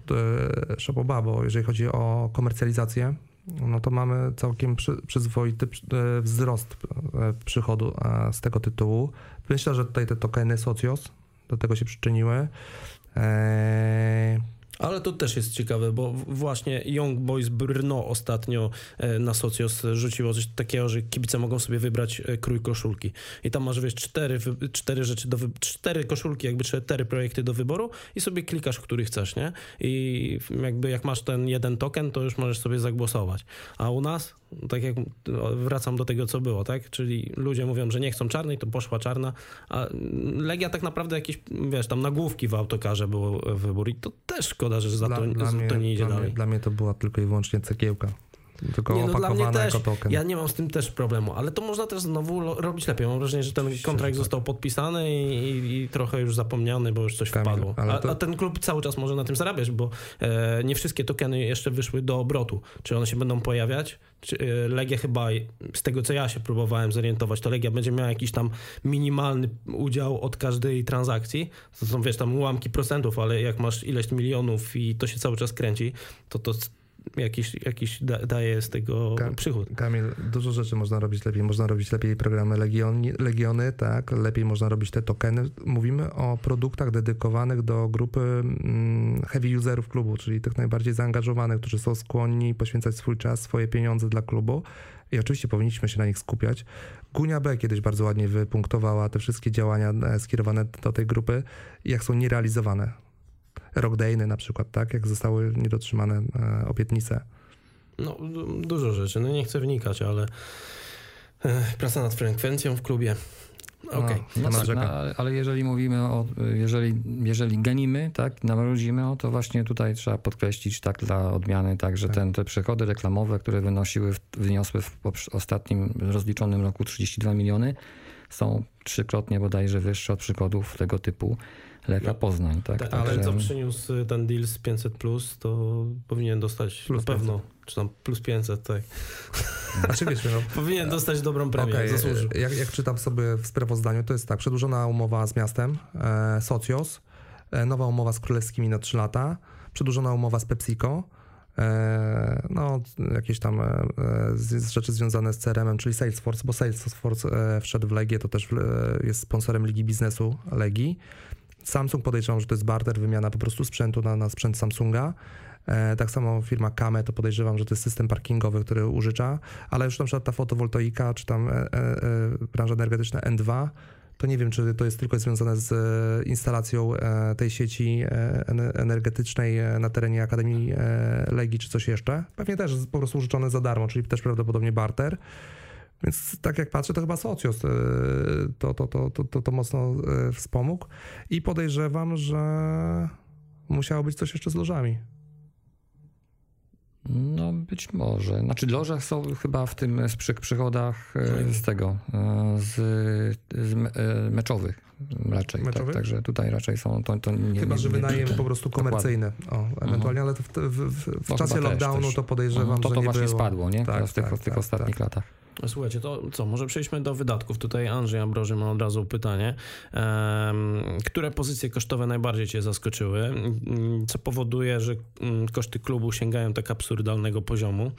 e, szapoba, bo jeżeli chodzi o komercjalizację, no to mamy całkiem przy, przyzwoity e, wzrost e, przychodu e, z tego tytułu. Myślę, że tutaj te tokeny Socios do tego się przyczyniły. E, Ale to też jest ciekawe, bo właśnie Young Boys Brno ostatnio e, na Socios rzuciło coś takiego, że kibice mogą sobie wybrać e, krój koszulki. I tam masz, wiesz, cztery, cztery rzeczy, do cztery koszulki, jakby cztery projekty do wyboru i sobie klikasz, który chcesz, nie? I jakby jak masz ten jeden token, to już możesz sobie zagłosować. A u nas, tak jak wracam do tego, co było, tak? Czyli ludzie mówią, że nie chcą czarnej, to poszła czarna, a Legia tak naprawdę jakieś, wiesz, tam nagłówki w autokarze było e, wybór i to też szkoda, że za to, za to nie idzie dla, dalej. Mnie, dla mnie to była tylko i wyłącznie cegiełka. Tylko Nie, no dla mnie też. Ja nie mam z tym też problemu, ale to można też znowu robić lepiej. Mam wrażenie, że ten kontrakt tak. został podpisany i, i, trochę już zapomniany, bo już coś Kamil, wpadło. ale A, to- a ten klub cały czas może na tym zarabiać, bo e, nie wszystkie tokeny jeszcze wyszły do obrotu. Czy one się będą pojawiać? Czy, e, Legia chyba, z tego co ja się próbowałem zorientować, to Legia będzie miała jakiś tam minimalny udział od każdej transakcji. To są, wiesz, tam ułamki procentów, ale jak masz ileś milionów i to się cały czas kręci, to to jakiś, jakiś da, daje z tego Ka- przychód. Kamil, dużo rzeczy można robić lepiej. Można robić lepiej programy legioni, Legiony, tak? Lepiej można robić te tokeny. Mówimy o produktach dedykowanych do grupy mm, heavy userów klubu, czyli tych najbardziej zaangażowanych, którzy są skłonni poświęcać swój czas, swoje pieniądze dla klubu. I oczywiście powinniśmy się na nich skupiać. Gunia B kiedyś bardzo ładnie wypunktowała te wszystkie działania e, skierowane do tej grupy, jak są nierealizowane. Rockdayny na przykład, tak? Jak zostały niedotrzymane e, obietnice. No, du- dużo rzeczy. No nie chcę wnikać, ale e, praca nad frekwencją w klubie. Okej. No, Temat tak, no, ale- ale jeżeli mówimy o, jeżeli, jeżeli genimy, tak, narodzimy o, to właśnie tutaj trzeba podkreślić tak dla odmiany, tak, że Tak. ten, te przychody reklamowe, które wynosiły, wyniosły w ostatnim rozliczonym roku 32 miliony, są trzykrotnie bodajże wyższe od przychodów tego typu Leka No, Poznań, tak. Ta- Także- ale co przyniósł ten deal z 500, plus, to powinien dostać Plus na pewno, czy tam plus 500, tak. Znaczy wiesz, no, Powinien dostać dobrą premię, Okej, zasłużył. Jak, jak czytam sobie w sprawozdaniu, to jest tak, przedłużona umowa z miastem, e, Socios, e, nowa umowa z Królewskimi na 3 lata, przedłużona umowa z PepsiCo, e, no jakieś tam e, e, rzeczy związane z CRM-em, czyli Salesforce, bo Salesforce wszedł w Legię, to też jest sponsorem Ligi Biznesu Legii. Samsung podejrzewam, że to jest barter, wymiana po prostu sprzętu na, na sprzęt Samsunga. E, tak samo firma Kame, to podejrzewam, że to jest system parkingowy, który użycza, ale już na przykład ta fotowoltaika, czy tam e, e, e, branża energetyczna N2, to nie wiem, czy to jest tylko związane z e, instalacją e, tej sieci ene- energetycznej na terenie Akademii Legii, czy coś jeszcze. Pewnie też po prostu użyczone za darmo, czyli też prawdopodobnie barter. Więc tak jak patrzę, to chyba Socios e, to, to, to, to, to, to mocno e, wspomógł i podejrzewam, że musiało być coś jeszcze z lożami. No być może. Znaczy loże są chyba w tym przy, przychodach e, z tego, z, z me, meczowych raczej. Tak, Meczowych? także tutaj raczej są to, to nie Chyba, nie, że wynajem po prostu komercyjny. O, ewentualnie, ale to w, w, w, w No, czasie chyba też lockdownu coś. to podejrzewam, Mhm, to że to nie właśnie było. spadło, nie? Tak, Teraz w tych, tak, w tych tak, ostatnich tak. latach. Słuchajcie, to co, może przejdźmy do wydatków. Tutaj Andrzej Ambroży ma od razu pytanie. Które pozycje kosztowe najbardziej Cię zaskoczyły? Mm, Co powoduje, że mm, koszty klubu sięgają tak absurdalnego poziomu?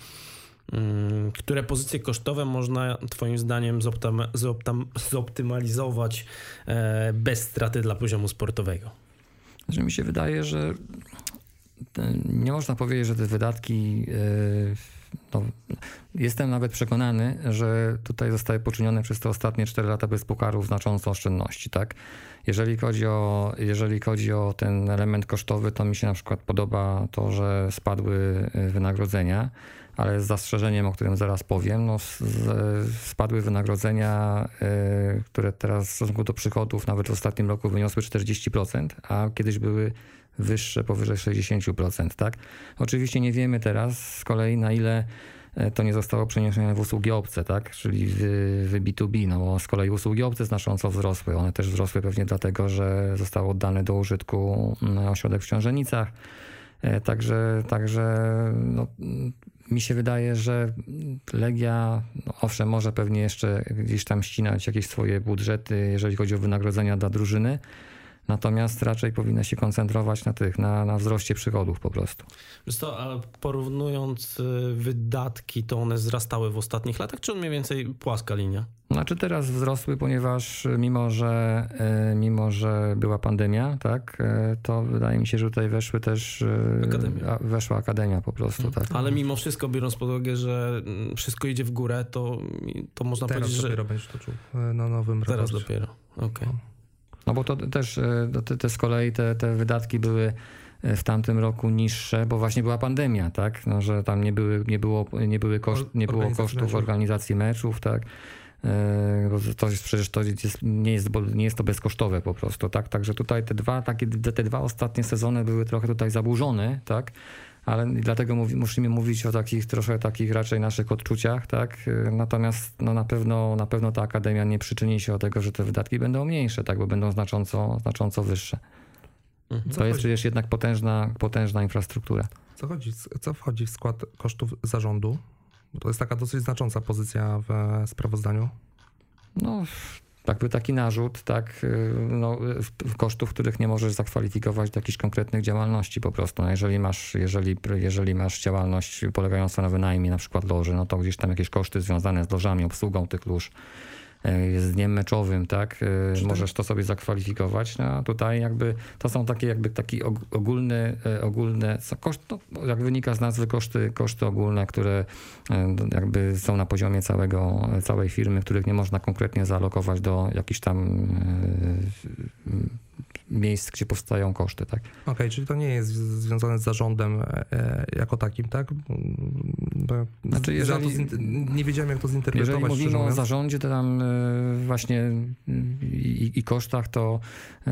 Mm, Które pozycje kosztowe można Twoim zdaniem zoptymalizować e, bez straty dla poziomu sportowego? Że mi się wydaje, że te- nie można powiedzieć, że te wydatki. No, jestem nawet przekonany, że tutaj zostały poczynione przez te ostatnie 4 lata bez pukarów znaczące oszczędności, tak? Jeżeli chodzi, o, jeżeli chodzi o ten element kosztowy, to mi się na przykład podoba to, że spadły e, wynagrodzenia, ale z zastrzeżeniem, o którym zaraz powiem, no, s- z, spadły wynagrodzenia, e, które teraz w stosunku do przychodów nawet w ostatnim roku wyniosły 40%, a kiedyś były wyższe powyżej 60%, tak? Oczywiście nie wiemy teraz z kolei na ile e, to nie zostało przeniesione w usługi obce, tak? Czyli w, w B2B, no bo z kolei usługi obce znacząco wzrosły. One też wzrosły pewnie dlatego, że został oddany do użytku mm, ośrodek w Książenicach. E, Także, także no, mi się wydaje, że Legia, no owszem, może pewnie jeszcze gdzieś tam ścinać jakieś swoje budżety, jeżeli chodzi o wynagrodzenia dla drużyny, Natomiast raczej powinna się koncentrować na tych, na, na wzroście przychodów po prostu. Co, a porównując y, wydatki, to one wzrastały w ostatnich latach, czy mniej więcej płaska linia? Znaczy teraz wzrosły, ponieważ mimo, że e, mimo, że była pandemia, tak, e, to wydaje mi się, że tutaj weszły też Akademia. weszła akademia po prostu, tak. Ale mimo wszystko, biorąc pod uwagę, że mm, wszystko idzie w górę, to, to można Teraz powiedzieć, że dopiero będziesz to czuł na nowym teraz raporcie. dopiero. Okej. No bo to też e, no te, te z kolei te, te wydatki były e, w tamtym roku niższe, bo właśnie była pandemia, tak? No, że tam nie, były, nie było, nie były koszt, nie było Organizacji kosztów meczów. organizacji meczów, tak? E, to jest przecież to jest, nie, jest, bo nie jest to bezkosztowe po prostu, tak? Także tutaj te dwa, takie, te dwa ostatnie sezony były trochę tutaj zaburzone, tak? Ale dlatego musimy mówić o takich troszkę takich raczej naszych odczuciach, tak? E, Natomiast no na, pewno, na pewno ta akademia nie przyczyni się do tego, że te wydatki będą mniejsze, tak? Bo będą znacząco, znacząco wyższe. Mhm. To jest przecież jednak potężna, potężna infrastruktura. Co, chodzi, co wchodzi w skład kosztów zarządu? Bo to jest taka dosyć znacząca pozycja w e, sprawozdaniu. No, jakby taki narzut, tak, y, no, kosztów, których nie możesz zakwalifikować do jakichś konkretnych działalności po prostu. No, jeżeli, masz, jeżeli, jeżeli masz działalność polegającą na wynajmie na przykład loży, no to gdzieś tam jakieś koszty związane z lożami, obsługą tych lóż, y, z dniem meczowym, tak, y, to- możesz to sobie zakwalifikować. No, a tutaj jakby to są takie jakby taki og- ogólny, y, ogólne, koszt, no, jak wynika z nazwy, koszty, koszty ogólne, które jakby są na poziomie całego, całej firmy, których nie można konkretnie zaalokować do jakichś tam miejsc, gdzie powstają koszty, tak? Okej, czyli to nie jest z- związane z zarządem e, jako takim, tak? Znaczy, z- jeżeli- zin- nie wiedziałem, jak to zinterpretować. Jeżeli mówimy o zarządzie, to tam y, właśnie y, i, i kosztach, to,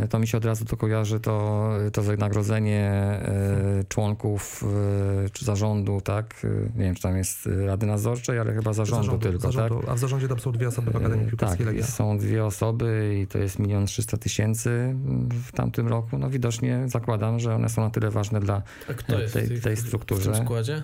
to mi się od razu to kojarzy to, to wynagrodzenie członków czy zarządu, tak? Nie wiem, czy tam jest Rady Nadzorczej, ale chyba zarządu, tylko, zarządu. tak? A w zarządzie tam są dwie osoby w Akademii E, Piłkarskiej Tak, Legia. są dwie osoby i to jest milion trzysta tysięcy w tamtym roku. No widocznie zakładam, że one są na tyle ważne dla... Jest tej- w, tej, tej w strukturze. tym składzie?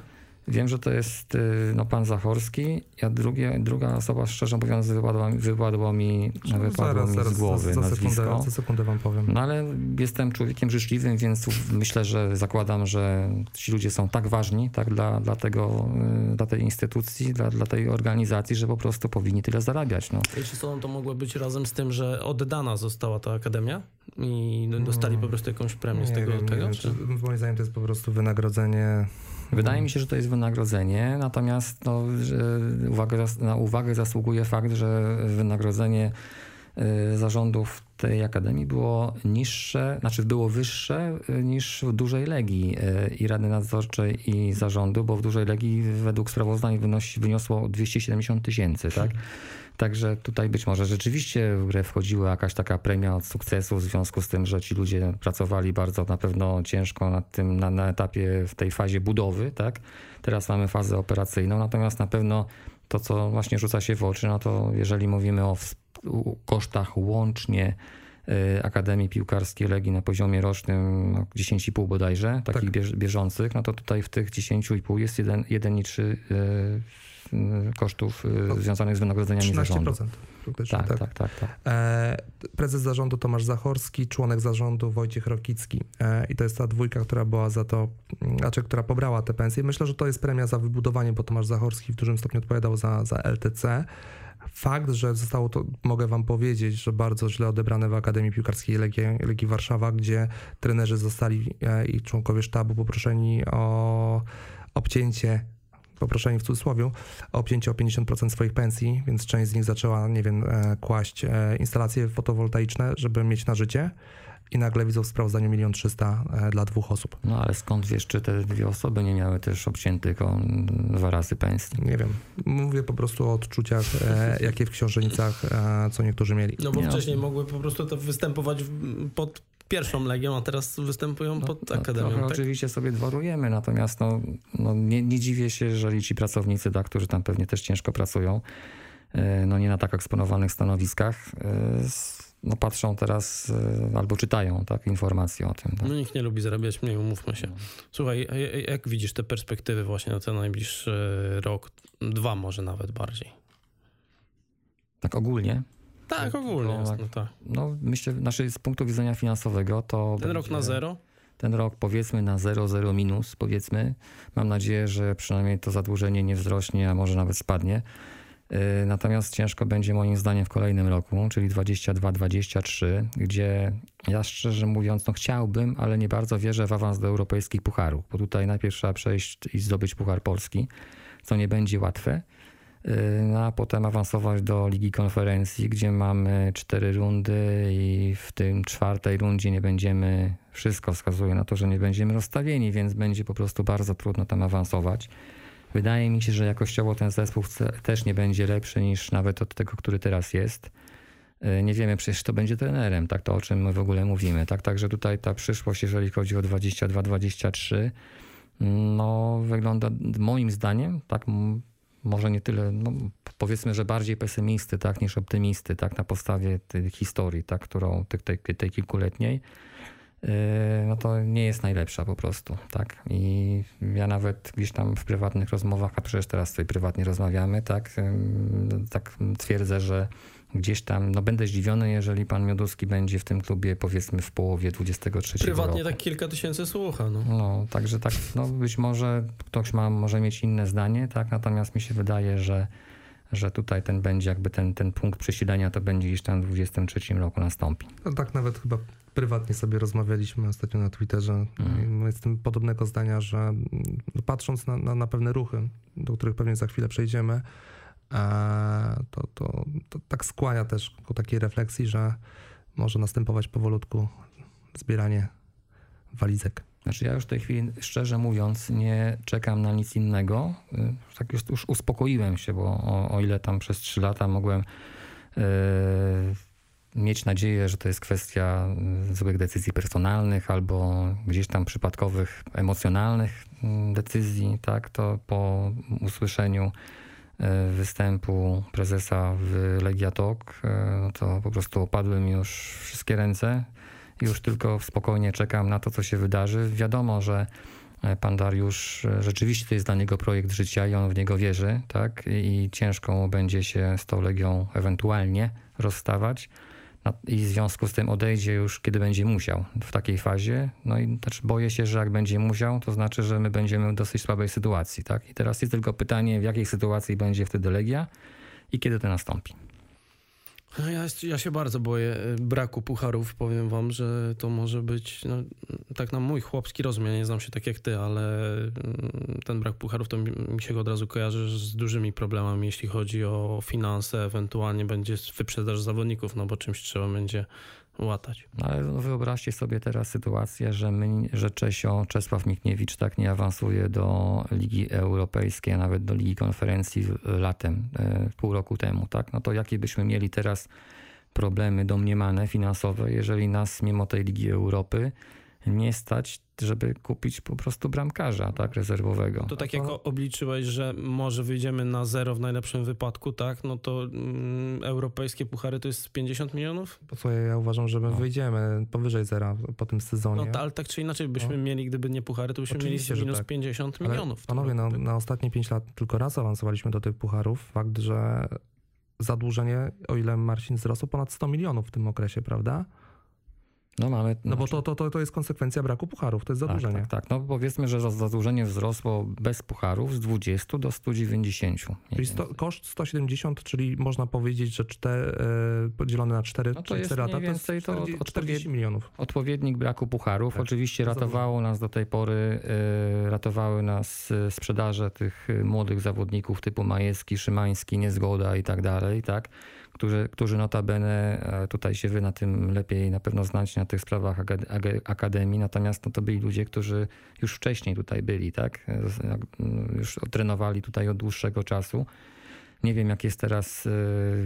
Wiem, że to jest y, no, pan Zachorski, a drugie, druga osoba, szczerze mówiąc, wypadła, wypadło mi, wypadło mi z głowy za, za, sekundę, nazwisko. za sekundę wam powiem. No ale jestem człowiekiem życzliwym, więc myślę, że zakładam, że ci ludzie są tak ważni tak dla, dla, tego, y, dla tej instytucji, dla, dla tej organizacji, że po prostu powinni tyle zarabiać. No. Wiecie co, to mogło być razem z tym, że oddana została ta akademia i dostali po prostu jakąś premię z tego, wiem, tego czy, moim zdaniem to jest po prostu wynagrodzenie. Wydaje mi się, że to jest wynagrodzenie, natomiast no, uwagę, na uwagę zasługuje fakt, że wynagrodzenie y, zarządów tej akademii było niższe, znaczy było wyższe y, niż w dużej legii y, i Rady Nadzorczej i zarządu, bo w dużej legii według sprawozdań wynosi, wyniosło 270 tysięcy, tak? Także tutaj być może rzeczywiście w grę wchodziła jakaś taka premia od sukcesu w związku z tym, że ci ludzie pracowali bardzo na pewno ciężko nad tym, na, na etapie, w tej fazie budowy, tak? Teraz mamy fazę operacyjną, natomiast na pewno to, co właśnie rzuca się w oczy, no to jeżeli mówimy o kosztach łącznie y, Akademii Piłkarskiej Legii na poziomie rocznym no, 10,5 bodajże, takich Tak. bież, bieżących, no to tutaj w tych 10,5 jest 1,3 y, y, kosztów y, No, związanych z wynagrodzeniami zarządu. 13% praktycznie, Tak, tak. tak, tak, tak. E, prezes zarządu Tomasz Zachorski, członek zarządu Wojciech Rokicki. E, I to jest ta dwójka, która była za to, mm, znaczy, która pobrała te pensje. Myślę, że to jest premia za wybudowanie, bo Tomasz Zachorski w dużym stopniu odpowiadał za, za LTC. Fakt, że zostało to, mogę wam powiedzieć, że bardzo źle odebrane w Akademii Piłkarskiej Legii, Legii Warszawa, gdzie trenerzy zostali e, i członkowie sztabu poproszeni o obcięcie poproszeni w cudzysłowie, o obcięcie o 50% swoich pensji, więc część z nich zaczęła, nie wiem, e, kłaść e, instalacje fotowoltaiczne, żeby mieć na życie i nagle widzą w sprawozdaniu 1 300 000 dla dwóch osób. No ale skąd wiesz, czy te dwie osoby nie miały też obciętych o dwa razy pensji? Nie wiem, mówię po prostu o odczuciach, e, jakie w książenicach, e, co niektórzy mieli. No bo Nie, wcześniej mogły po prostu to występować w- pod pierwszą legią, a teraz występują pod No, akademią, tak? oczywiście sobie dwarujemy, natomiast no, no nie, nie dziwię się, jeżeli ci pracownicy, tak, którzy tam pewnie też ciężko pracują, e, no nie na tak eksponowanych stanowiskach, e, no patrzą teraz e, albo czytają tak, informacje o tym. Tak. No nikt nie lubi zarabiać mniej, umówmy się. Słuchaj, a ja- jak widzisz te perspektywy właśnie na ten najbliższy rok, dwa może nawet bardziej? Tak ogólnie. Tak, ogólnie No, jest, tak. no tak. No, myślę, znaczy z punktu widzenia finansowego to. Ten rok będzie- na zero? Ten rok powiedzmy na 0,0 minus, powiedzmy. Mam nadzieję, że przynajmniej to zadłużenie nie wzrośnie, a może nawet spadnie. Yy, Natomiast ciężko będzie moim zdaniem w kolejnym roku, czyli 22-23, gdzie ja szczerze mówiąc, no chciałbym, ale nie bardzo wierzę w awans do europejskich pucharów, bo tutaj najpierw trzeba przejść i zdobyć puchar polski, co nie będzie łatwe. No, a potem awansować do Ligi Konferencji, gdzie mamy cztery rundy i w tym czwartej rundzie nie będziemy, wszystko wskazuje na to, że nie będziemy rozstawieni, więc będzie po prostu bardzo trudno tam awansować. Wydaje mi się, że jakościowo ten zespół też nie będzie lepszy niż nawet od tego, który teraz jest. Yy, Nie wiemy przecież, kto będzie trenerem, tak to o czym my w ogóle mówimy. Tak, także tutaj ta przyszłość, jeżeli chodzi o 22-23, no wygląda moim zdaniem, tak może nie tyle, no, powiedzmy, że bardziej pesymisty, tak, niż optymisty, tak, na podstawie tej historii, tak, którą, tej, tej, kilkuletniej, yy, no to nie jest najlepsza po prostu, tak. I ja nawet gdzieś tam w prywatnych rozmowach, a przecież teraz tutaj prywatnie rozmawiamy, tak, ym, tak twierdzę, że gdzieś tam, no będę zdziwiony, jeżeli pan Mioduski będzie w tym klubie, powiedzmy, w połowie 23 Prywatnie roku. tak kilka tysięcy słucha, no. No, także tak, no być może ktoś ma, może mieć inne zdanie, tak, natomiast mi się wydaje, że, że tutaj ten będzie jakby ten, ten punkt przesilenia to będzie gdzieś tam w 23 roku nastąpi. No tak nawet chyba prywatnie sobie rozmawialiśmy ostatnio na Twitterze. Mhm. I Jestem podobnego zdania, że mm, patrząc na, na, na pewne ruchy, do których pewnie za chwilę przejdziemy, to, to, to tak skłania też ku takiej refleksji, że może następować powolutku zbieranie walizek. Znaczy ja już w tej chwili, szczerze mówiąc, nie czekam na nic innego. Y, Tak już, już uspokoiłem się, bo o, o ile tam przez 3 lata mogłem e, mieć nadzieję, że to jest kwestia złych decyzji personalnych albo gdzieś tam przypadkowych, emocjonalnych mm, decyzji, tak, to po usłyszeniu e, występu prezesa w Legia Talk, e, no to po prostu opadły mi już wszystkie ręce. Już tylko spokojnie czekam na to, co się wydarzy. Wiadomo, że e, pan Dariusz e, rzeczywiście to jest dla niego projekt życia i on w niego wierzy, tak? I ciężko będzie się z tą Legią ewentualnie rozstawać. I w związku z tym odejdzie już, kiedy będzie musiał w takiej fazie. No i znaczy boję się, że jak będzie musiał, to znaczy, że my będziemy w dosyć słabej sytuacji, tak? I teraz jest tylko pytanie, w jakiej sytuacji będzie wtedy Legia i kiedy to nastąpi. No Ja, ja się bardzo boję y, braku pucharów. Powiem wam, że to może być, no, tak na mój chłopski rozum, ja nie znam się tak jak ty, ale mm, ten brak pucharów to mi się od razu kojarzy z dużymi problemami, jeśli chodzi o finanse, ewentualnie będzie wyprzedaż zawodników, no bo czymś trzeba będzie łatać. Ale no wyobraźcie sobie teraz sytuację, że, my, że Czesio, Czesław Mikniewicz tak nie awansuje do Ligi Europejskiej, a nawet do Ligi Konferencji latem, e, pół roku temu, tak? No to jakie byśmy mieli teraz problemy domniemane finansowe, jeżeli nas mimo tej Ligi Europy nie stać, żeby kupić po prostu bramkarza, tak, rezerwowego. To tak jak o- obliczyłeś, że może wyjdziemy na zero w najlepszym wypadku, tak? No to mm, europejskie puchary to jest 50 milionów? Po co ja, uważam, że my No. wyjdziemy powyżej zera po tym sezonie. No to, ale tak czy inaczej byśmy No. mieli, gdyby nie puchary, to byśmy Oczywiście, mieli minus tak. 50 Ale milionów. Panowie, no, roku. na ostatnie 5 lat tylko raz awansowaliśmy do tych pucharów. Fakt, że zadłużenie, o ile Marcin wzrosło, ponad 100 milionów w tym okresie, prawda? No mamy... No bo to, to, to, to jest konsekwencja braku pucharów, to jest zadłużenie. Tak, tak, tak. No powiedzmy, że zadłużenie wzrosło bez pucharów z 20 do 190. mniej Czyli sto, koszt 170, czyli można powiedzieć, że czte, e, podzielone na 4, No to czyli jest 4 lata, to jest więcej to 40, od- 40 milionów. Odpowiednik braku pucharów. Tak, Oczywiście to ratowało nas do tej pory, e, ratowały nas e, sprzedaże tych młodych zawodników typu Majewski, Szymański, Niezgoda i tak dalej, tak? Którzy, którzy notabene, e, tutaj się wy na tym lepiej na pewno znacie na tych sprawach akademii, natomiast no, to byli ludzie, którzy już wcześniej tutaj byli, tak? E, z- jak- m, Już trenowali tutaj od dłuższego czasu. Nie wiem, jak jest teraz, e,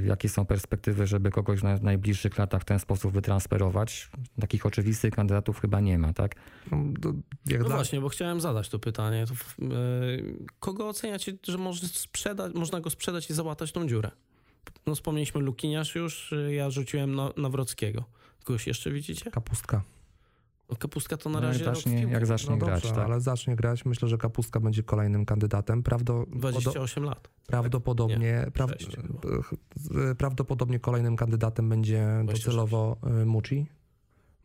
jakie są perspektywy, żeby kogoś na- w najbliższych latach w ten sposób wytransferować. Takich oczywistych kandydatów chyba nie ma, tak? No, No właśnie, bo chciałem zadać to pytanie. E, kogo oceniacie, że może sprzedać, można go sprzedać i załatać tą dziurę? No wspomnieliśmy Lukiniarz już, e, ja rzuciłem na, Nawrockiego. Kogoś jeszcze widzicie? kapustka. Kapustka to na No, razie zacznie, jak zacznie No grać, dobrze, tak. ale zacznie grać. Myślę, że Kapustka będzie kolejnym kandydatem. Prawdo, podo, 28 lat. prawdopodobnie, e, prawdopodobnie kolejnym kandydatem będzie 26. docelowo e, Muci,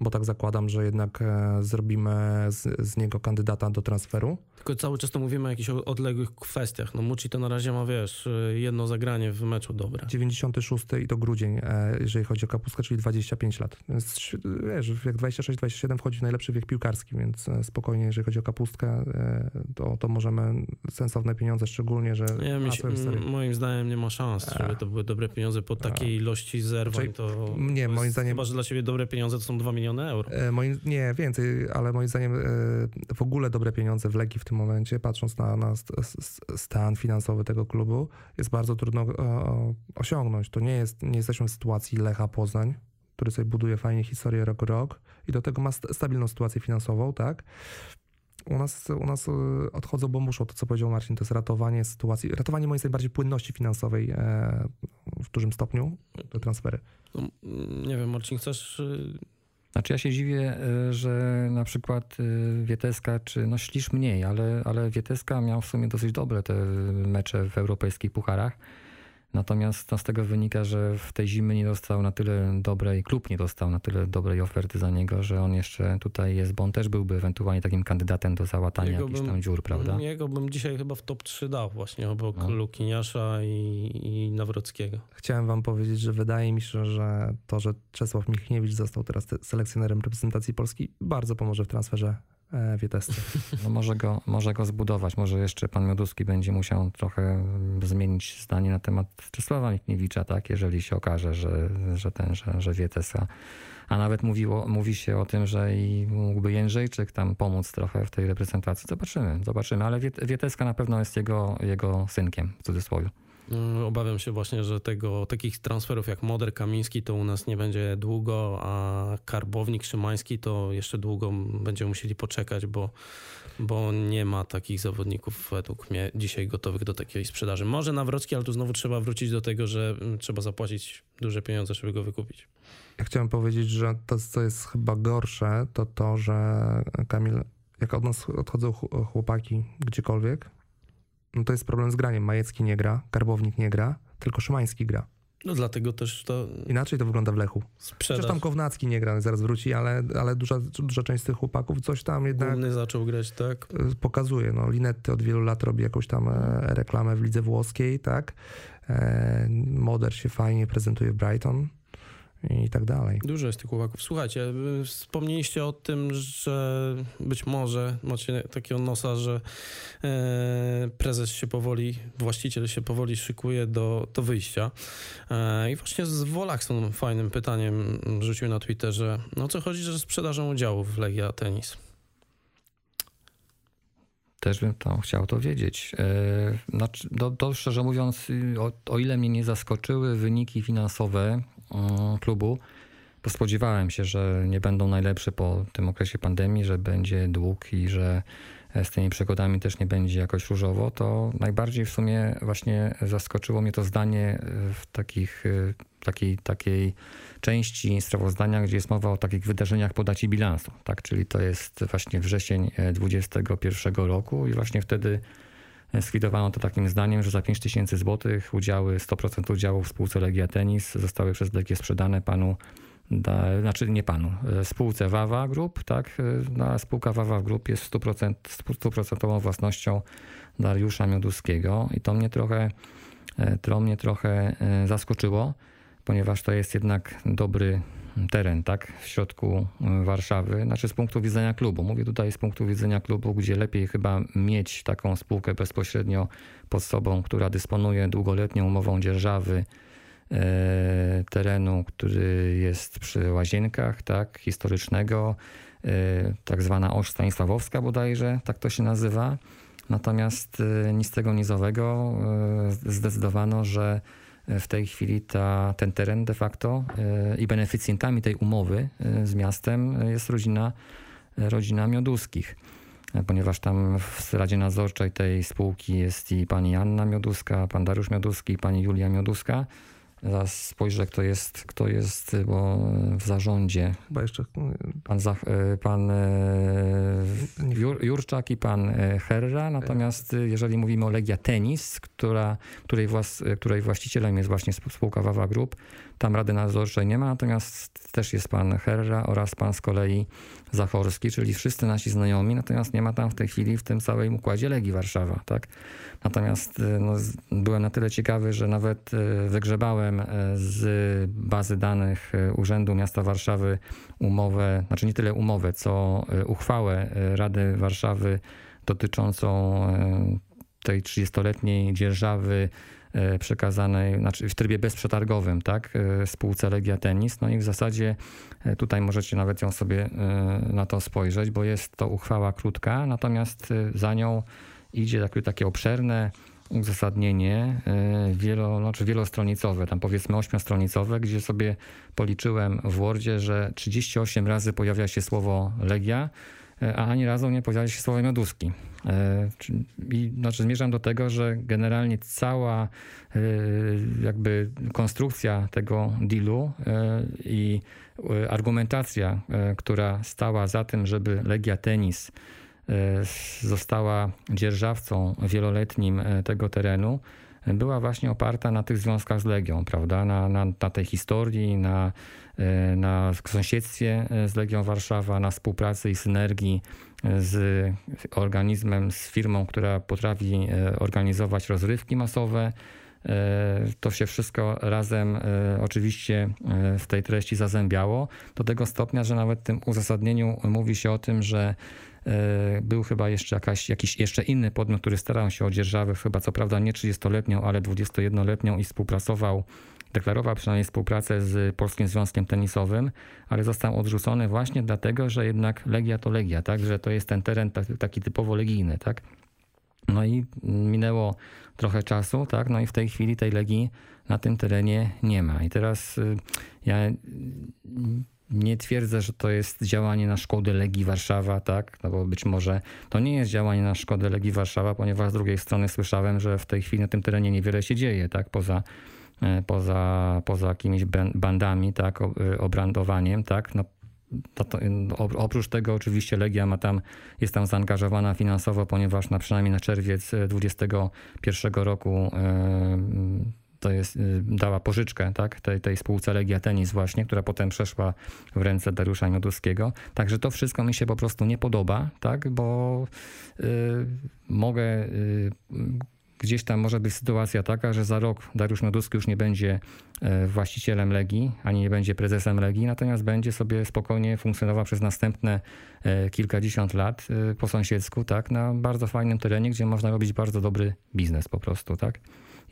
bo tak zakładam, że jednak e, zrobimy z, z niego kandydata do transferu. Tylko cały czas to mówimy o jakichś odległych kwestiach. No Muci to na razie ma, wiesz, y, jedno zagranie w meczu dobre. 96 i to grudzień, e, jeżeli chodzi o Kapustkę, czyli 25 lat. Więc wiesz, wiek 26-27 wchodzi w najlepszy wiek piłkarski, więc e, spokojnie, jeżeli chodzi o Kapustkę, e, to, to możemy sensowne pieniądze, szczególnie, że Nie, mi się, moim zdaniem nie ma szans, żeby to były dobre pieniądze po takiej ilości zerwań. Znaczy, To, nie, to moim jest, zdaniem- Chyba, że dla ciebie dobre pieniądze to są 2 miliony euro. E, Moim, nie, więcej, ale moim zdaniem e, w ogóle dobre pieniądze w Legii w tym momencie, patrząc na, na stan finansowy tego klubu, jest bardzo trudno e, osiągnąć. To nie jest, nie jesteśmy w sytuacji Lecha Poznań, który sobie buduje fajnie historię rok rok i do tego ma st- stabilną sytuację finansową, tak? U nas, u nas odchodzą, bo muszą, to co powiedział Marcin, to jest ratowanie sytuacji, ratowanie moim zdaniem bardziej płynności finansowej e, w dużym stopniu, te transfery. No, mm, nie wiem, Marcin, chcesz... Znaczy ja się dziwię, y, że na przykład y, Wieteska, czy no Ślisz mniej, ale, ale Wieteska miał w sumie dosyć dobre te mecze w europejskich pucharach. Natomiast no, z tego wynika, że w tej zimy nie dostał na tyle dobrej, klub nie dostał na tyle dobrej oferty za niego, że on jeszcze tutaj jest, bo on też byłby ewentualnie takim kandydatem do załatania Jego jakichś bym- tam dziur, prawda? Jego bym dzisiaj chyba w top 3 dał właśnie obok No. Lukiniasza i, i Nawrockiego. Chciałem wam powiedzieć, że wydaje mi się, że to, że Czesław Michniewicz został teraz te- selekcjonerem reprezentacji Polski, bardzo pomoże w transferze e, Wietesce. No może go, może go zbudować, może jeszcze pan Mioduski będzie musiał trochę zmienić zdanie na temat Czesława Michniewicza, tak, jeżeli się okaże, że, że ten, że, że Wietesa. A nawet mówiło, mówi się o tym, że i mógłby Jędrzejczyk tam pomóc trochę w tej reprezentacji. Zobaczymy, zobaczymy, ale Wiet- Wieteska na pewno jest jego, jego synkiem, w cudzysłowie. Mm, Obawiam się właśnie, że tego, takich transferów jak Moder Kamiński to u nas nie będzie długo, a Karbownik Szymański to jeszcze długo będziemy musieli poczekać, bo, bo nie ma takich zawodników według mnie dzisiaj gotowych do takiej sprzedaży. Może Nawrocki, ale tu znowu trzeba wrócić do tego, że mm, trzeba zapłacić duże pieniądze, żeby go wykupić. Ja chciałem powiedzieć, że to, co jest chyba gorsze, to to, że Kamil, jak od nas odchodzą ch- chłopaki gdziekolwiek, no to jest problem z graniem. Majecki nie gra, Karbownik nie gra, tylko Szymański gra. No dlatego też to Inaczej to wygląda w Lechu. sprzedaż. Przecież tam Kownacki nie gra, zaraz wróci, ale, ale duża, duża część z tych chłopaków coś tam jednak Główny zaczął grać, tak? y, pokazuje. No, Linetty od wielu lat robi jakąś tam e, reklamę w lidze włoskiej, tak? E, Moder się fajnie prezentuje w Brighton i tak dalej. Dużo jest tych chłopaków. Słuchajcie, y, wspomnieliście o tym, że być może macie takiego nosa, że e, prezes się powoli, właściciel się powoli szykuje do, do wyjścia. E, I właśnie z Wolakson fajnym pytaniem rzucił na Twitterze, no o co chodzi, że sprzedażą udziałów w Legia Tenis. Też bym to chciał to wiedzieć. E, Znaczy, to, to szczerze mówiąc, o, o ile mnie nie zaskoczyły wyniki finansowe klubu, to spodziewałem się, że nie będą najlepsze po tym okresie pandemii, że będzie dług i że e, z tymi przychodami też nie będzie jakoś różowo, to najbardziej w sumie właśnie zaskoczyło mnie to zdanie e, w takich, e, takiej, takiej części sprawozdania, gdzie jest mowa o takich wydarzeniach po dacie bilansu, tak? Czyli to jest właśnie wrzesień e, 2021 roku i właśnie wtedy e, skwitowano to takim zdaniem, że za 5 tysięcy złotych udziały, 100% udziałów w spółce Legia Tenis zostały przez Legię sprzedane panu da, znaczy nie panu, e, spółce Wawa Group, tak? E, No, spółka Wawa Group jest 100%, 100% własnością Dariusza Mioduskiego i to mnie trochę, to mnie trochę zaskoczyło, ponieważ to jest jednak dobry teren, tak? W środku e, Warszawy, znaczy z punktu widzenia klubu. Mówię tutaj z punktu widzenia klubu, gdzie lepiej chyba mieć taką spółkę bezpośrednio pod sobą, która dysponuje długoletnią umową dzierżawy, e, terenu, który jest przy Łazienkach, tak, historycznego, e, tak zwana oś Stanisławowska bodajże, tak to się nazywa. Natomiast e, nic z tego nizowego zdecydowano, że w tej chwili ta, ten teren de facto e, i beneficjentami tej umowy e, z miastem jest rodzina, rodzina Mioduskich e, ponieważ tam w Radzie Nadzorczej tej spółki jest i pani Anna Mioduska, pan Dariusz Mioduski pani Julia Mioduska. Zaraz spojrzę, kto jest, kto jest bo w zarządzie. Chyba jeszcze Pan, Zach, pan Jur, Jurczak i pan Herra. Natomiast jeżeli mówimy o Legia Tenis, która, której, włas, której właścicielem jest właśnie spółka Wawa Group, tam Rady Nadzorczej nie ma, natomiast też jest pan Herra oraz pan z kolei Zachorski, czyli wszyscy nasi znajomi, natomiast nie ma tam w tej chwili w tym całym układzie Legii Warszawa. Tak? Natomiast no, byłem na tyle ciekawy, że nawet wygrzebałem z bazy danych Urzędu Miasta Warszawy umowę, znaczy nie tyle umowę, co uchwałę Rady Warszawy dotyczącą tej 30-letniej dzierżawy E, przekazanej, znaczy w trybie bezprzetargowym, tak, e, spółce Legia Tenis. No i w zasadzie e, tutaj możecie nawet ją sobie na to spojrzeć, bo jest to uchwała krótka, natomiast za nią idzie takie, takie obszerne uzasadnienie wielo, znaczy wielostronicowe, tam powiedzmy ośmiostronicowe, gdzie sobie policzyłem w Wordzie, że 38 razy pojawia się słowo Legia, a ani razu nie się słowo Mioduski. E, I znaczy zmierzam do tego, że generalnie cała e, jakby konstrukcja tego dealu e, i argumentacja, która stała za tym, żeby Legia Tenis została dzierżawcą wieloletnim tego terenu, była właśnie oparta na tych związkach z Legią, prawda? Na, na, na tej historii, na, na sąsiedztwie z Legią Warszawa, na współpracy i synergii z organizmem, z firmą, która potrafi e, organizować rozrywki masowe. E, to się wszystko razem e, oczywiście w tej treści zazębiało do tego stopnia, że nawet w tym uzasadnieniu mówi się o tym, że był chyba jeszcze jakaś, jakiś jeszcze inny podmiot, który starał się o dzierżawę, chyba co prawda nie 30-letnią, ale 21-letnią i współpracował deklarował przynajmniej współpracę z Polskim Związkiem Tenisowym, ale został odrzucony właśnie dlatego, że jednak Legia to Legia, tak? że to jest ten teren taki typowo legijny. Tak? No i minęło trochę czasu, tak? no i w tej chwili tej Legii na tym terenie nie ma. I teraz y, ja nie twierdzę, że to jest działanie na szkodę Legii Warszawa, tak? No bo być może to nie jest działanie na szkodę Legii Warszawa, ponieważ z drugiej strony słyszałem, że w tej chwili na tym terenie niewiele się dzieje, tak? Poza E, poza, poza jakimiś bandami, tak, e, obrandowaniem, tak, no, to, to, oprócz tego oczywiście Legia ma tam, jest tam zaangażowana finansowo, ponieważ na przynajmniej na czerwiec 2021 roku e, to jest, dała pożyczkę tak, tej, tej spółce Legia Tenis właśnie, która potem przeszła w ręce Dariusza Mioduskiego. Także to wszystko mi się po prostu nie podoba, tak, bo y, mogę y, gdzieś tam może być sytuacja taka, że za rok Dariusz Mioduski już nie będzie e, właścicielem Legii, ani nie będzie prezesem Legii, natomiast będzie sobie spokojnie funkcjonował przez następne e, kilkadziesiąt lat po sąsiedzku, tak, na bardzo fajnym terenie, gdzie można robić bardzo dobry biznes po prostu, tak.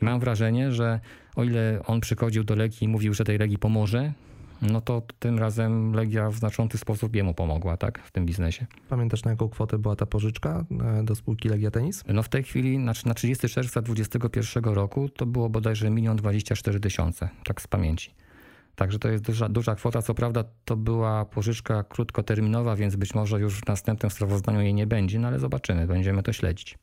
I mam wrażenie, że o ile on przychodził do Legii i mówił, że tej Legii pomoże, no to tym razem Legia w znaczący sposób jemu pomogła, tak, w tym biznesie. Pamiętasz na jaką kwotę była ta pożyczka e, do spółki Legia Tenis? No w tej chwili, na, na 30 czerwca 2021 roku to było bodajże 1 24 tysiące, tak z pamięci. Także to jest duża, duża kwota. Co prawda to była pożyczka krótkoterminowa, więc być może już w następnym sprawozdaniu jej nie będzie, no ale zobaczymy, będziemy to śledzić.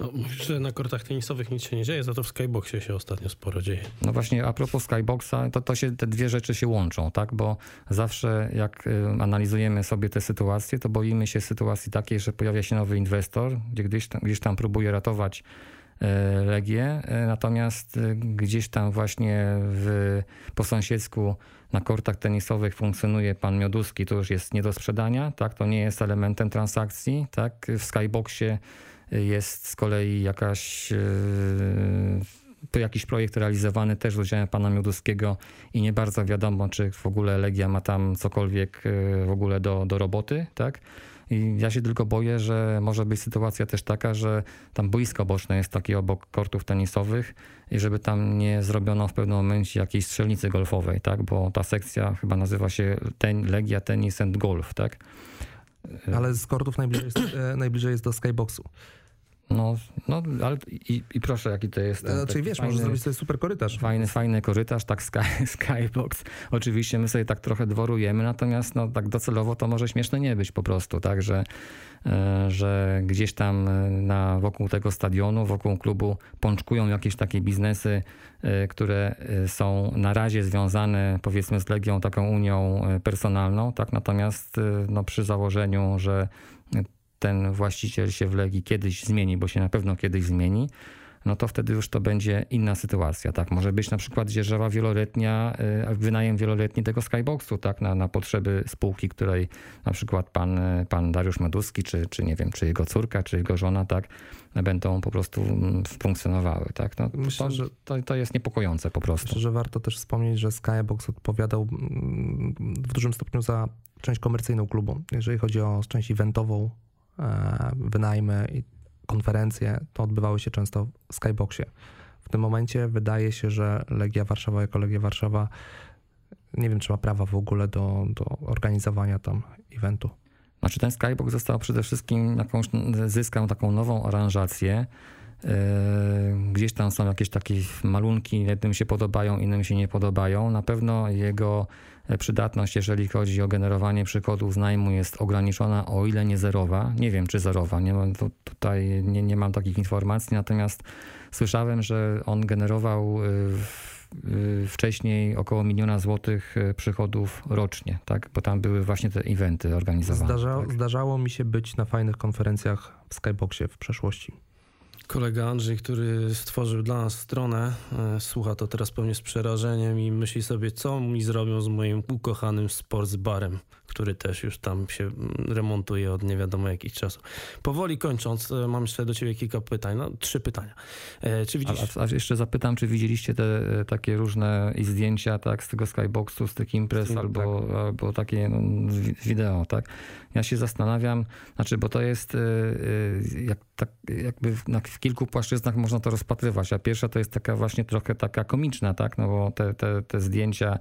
No, mówisz, że na kortach tenisowych nic się nie dzieje, za to w Skyboxie się ostatnio sporo dzieje. No właśnie, a propos Skyboxa, to, to się, te dwie rzeczy się łączą, tak? Bo zawsze jak y, analizujemy sobie te sytuacje, to boimy się sytuacji takiej, że pojawia się nowy inwestor, gdzie gdzieś tam, gdzieś tam próbuje ratować y, Legię, y, natomiast gdzieś tam właśnie w, po sąsiedzku na kortach tenisowych funkcjonuje pan Mioduski, to już jest nie do sprzedania, tak? To nie jest elementem transakcji, tak? W Skyboxie jest z kolei jakaś to e, jakiś projekt realizowany też z udziałem pana Mioduskiego i nie bardzo wiadomo, czy w ogóle Legia ma tam cokolwiek e, w ogóle do, do roboty, tak? I ja się tylko boję, że może być sytuacja też taka, że tam boisko boczne jest takie obok kortów tenisowych i żeby tam nie zrobiono w pewnym momencie jakiejś strzelnicy golfowej, tak? Bo ta sekcja chyba nazywa się ten, Legia Tennis and Golf, tak? Ale z kortów najbliżej jest, e, najbliżej jest do skyboxu. No, no ale i, i proszę, jaki to jest. ten Znaczy wiesz, fajny, możesz zrobić sobie super korytarz. Fajny, fajny korytarz, tak sky, skybox. Oczywiście my sobie tak trochę dworujemy, natomiast no, tak docelowo to może śmieszne nie być po prostu, tak, że, e, że gdzieś tam e, na, wokół tego stadionu, wokół klubu pączkują jakieś takie biznesy, e, które są na razie związane powiedzmy z Legią, taką unią personalną, tak, natomiast no, przy założeniu, że ten właściciel się w Legii kiedyś zmieni, bo się na pewno kiedyś zmieni, no to wtedy już to będzie inna sytuacja. Tak, może być na przykład dzierżawa wieloletnia, y, wynajem wieloletni tego skyboxu, tak, na, na potrzeby spółki, której na przykład pan, pan Dariusz Meduski, czy, czy nie wiem, czy jego córka, czy jego żona, tak, będą po prostu mm, funkcjonowały, tak. No, Myślę, to, że- to, to jest niepokojące po prostu. Myślę, że warto też wspomnieć, że Skybox odpowiadał mm, w dużym stopniu za część komercyjną klubu. Jeżeli chodzi o część eventową, wynajmy i konferencje, to odbywały się często w Skyboxie. W tym momencie wydaje się, że Legia Warszawa jako Legia Warszawa nie wiem, czy ma prawa w ogóle do, do organizowania tam eventu. Znaczy ten Skybox został przede wszystkim jakąś, zyskał taką nową aranżację. Yy, Gdzieś tam są jakieś takie malunki, jednym się podobają, innym się nie podobają. Na pewno jego przydatność, jeżeli chodzi o generowanie przychodów z najmu jest ograniczona, o ile nie zerowa. Nie wiem, czy zerowa, nie mam, tu- tutaj nie, nie mam takich informacji, natomiast słyszałem, że on generował w- yy, wcześniej około miliona złotych przychodów rocznie, tak? bo tam były właśnie te eventy organizowane. Zdarza, tak? Zdarzało mi się być na fajnych konferencjach w Skyboxie w przeszłości. Kolega Andrzej, który stworzył dla nas stronę, e, słucha to teraz pewnie z przerażeniem i myśli sobie, co mi zrobią z moim ukochanym sportsbarem, który też już tam się mm, remontuje od nie wiadomo jakich czasów. Powoli kończąc, e, mam jeszcze do ciebie kilka pytań, no trzy pytania. E, Czy widzisz... A, a, jeszcze zapytam, czy widzieliście te e, takie różne i zdjęcia tak, z tego skyboxu, z tych imprez, Mm, albo, albo takie no, wi- wideo, tak? Ja się zastanawiam, znaczy, bo to jest jak, tak, jakby w, na, w kilku płaszczyznach można to rozpatrywać, a pierwsza to jest taka właśnie trochę taka komiczna, tak? No bo te, te, te zdjęcia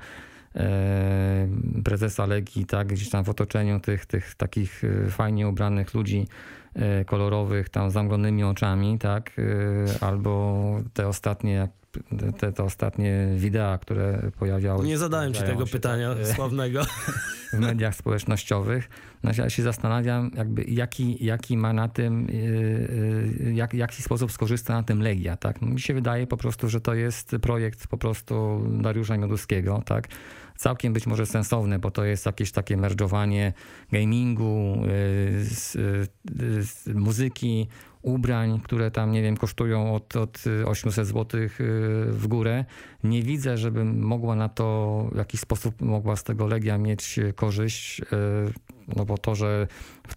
prezesa Legii, tak, gdzieś tam w otoczeniu tych, tych takich e, fajnie ubranych ludzi e, kolorowych, tam z zamglonymi oczami, tak, e, albo te ostatnie, jak- te, te ostatnie wideo, które pojawiały Nie zadałem ci tego się, pytania tak, sławnego. w mediach społecznościowych. No, ja się zastanawiam, jakby jaki, jaki ma na tym, yy, yy, jak, jaki sposób skorzysta na tym Legia. Tak? No, mi się wydaje po prostu, że to jest projekt po prostu Dariusza Mioduskiego. Tak? Całkiem być może sensowne, bo to jest jakieś takie merdżowanie gamingu, yy, z, yy, z muzyki, ubrań, które tam, nie wiem, kosztują od, od 800 zł w górę. Nie widzę, żeby mogła na to w jakiś sposób mogła z tego Legia mieć korzyść, no bo to, że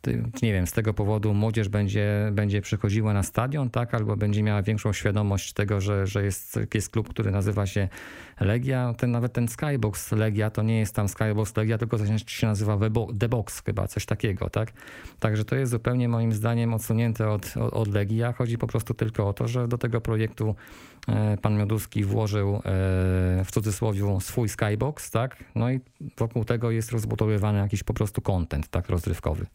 tym, nie wiem, z tego powodu młodzież będzie, będzie przychodziła na stadion, tak, albo będzie miała większą świadomość tego, że, że jest, jest klub, który nazywa się Legia. Ten, nawet ten Skybox Legia, to nie jest tam Skybox Legia, tylko to się nazywa The Box chyba, coś takiego, tak? Także to jest zupełnie moim zdaniem odsunięte od, od, od Legii, a chodzi po prostu tylko o to, że do tego projektu pan Mioduski włożył e, w cudzysłowie swój Skybox, tak? No i wokół tego jest rozbudowywany jakiś po prostu content, tak, rozrywkowy.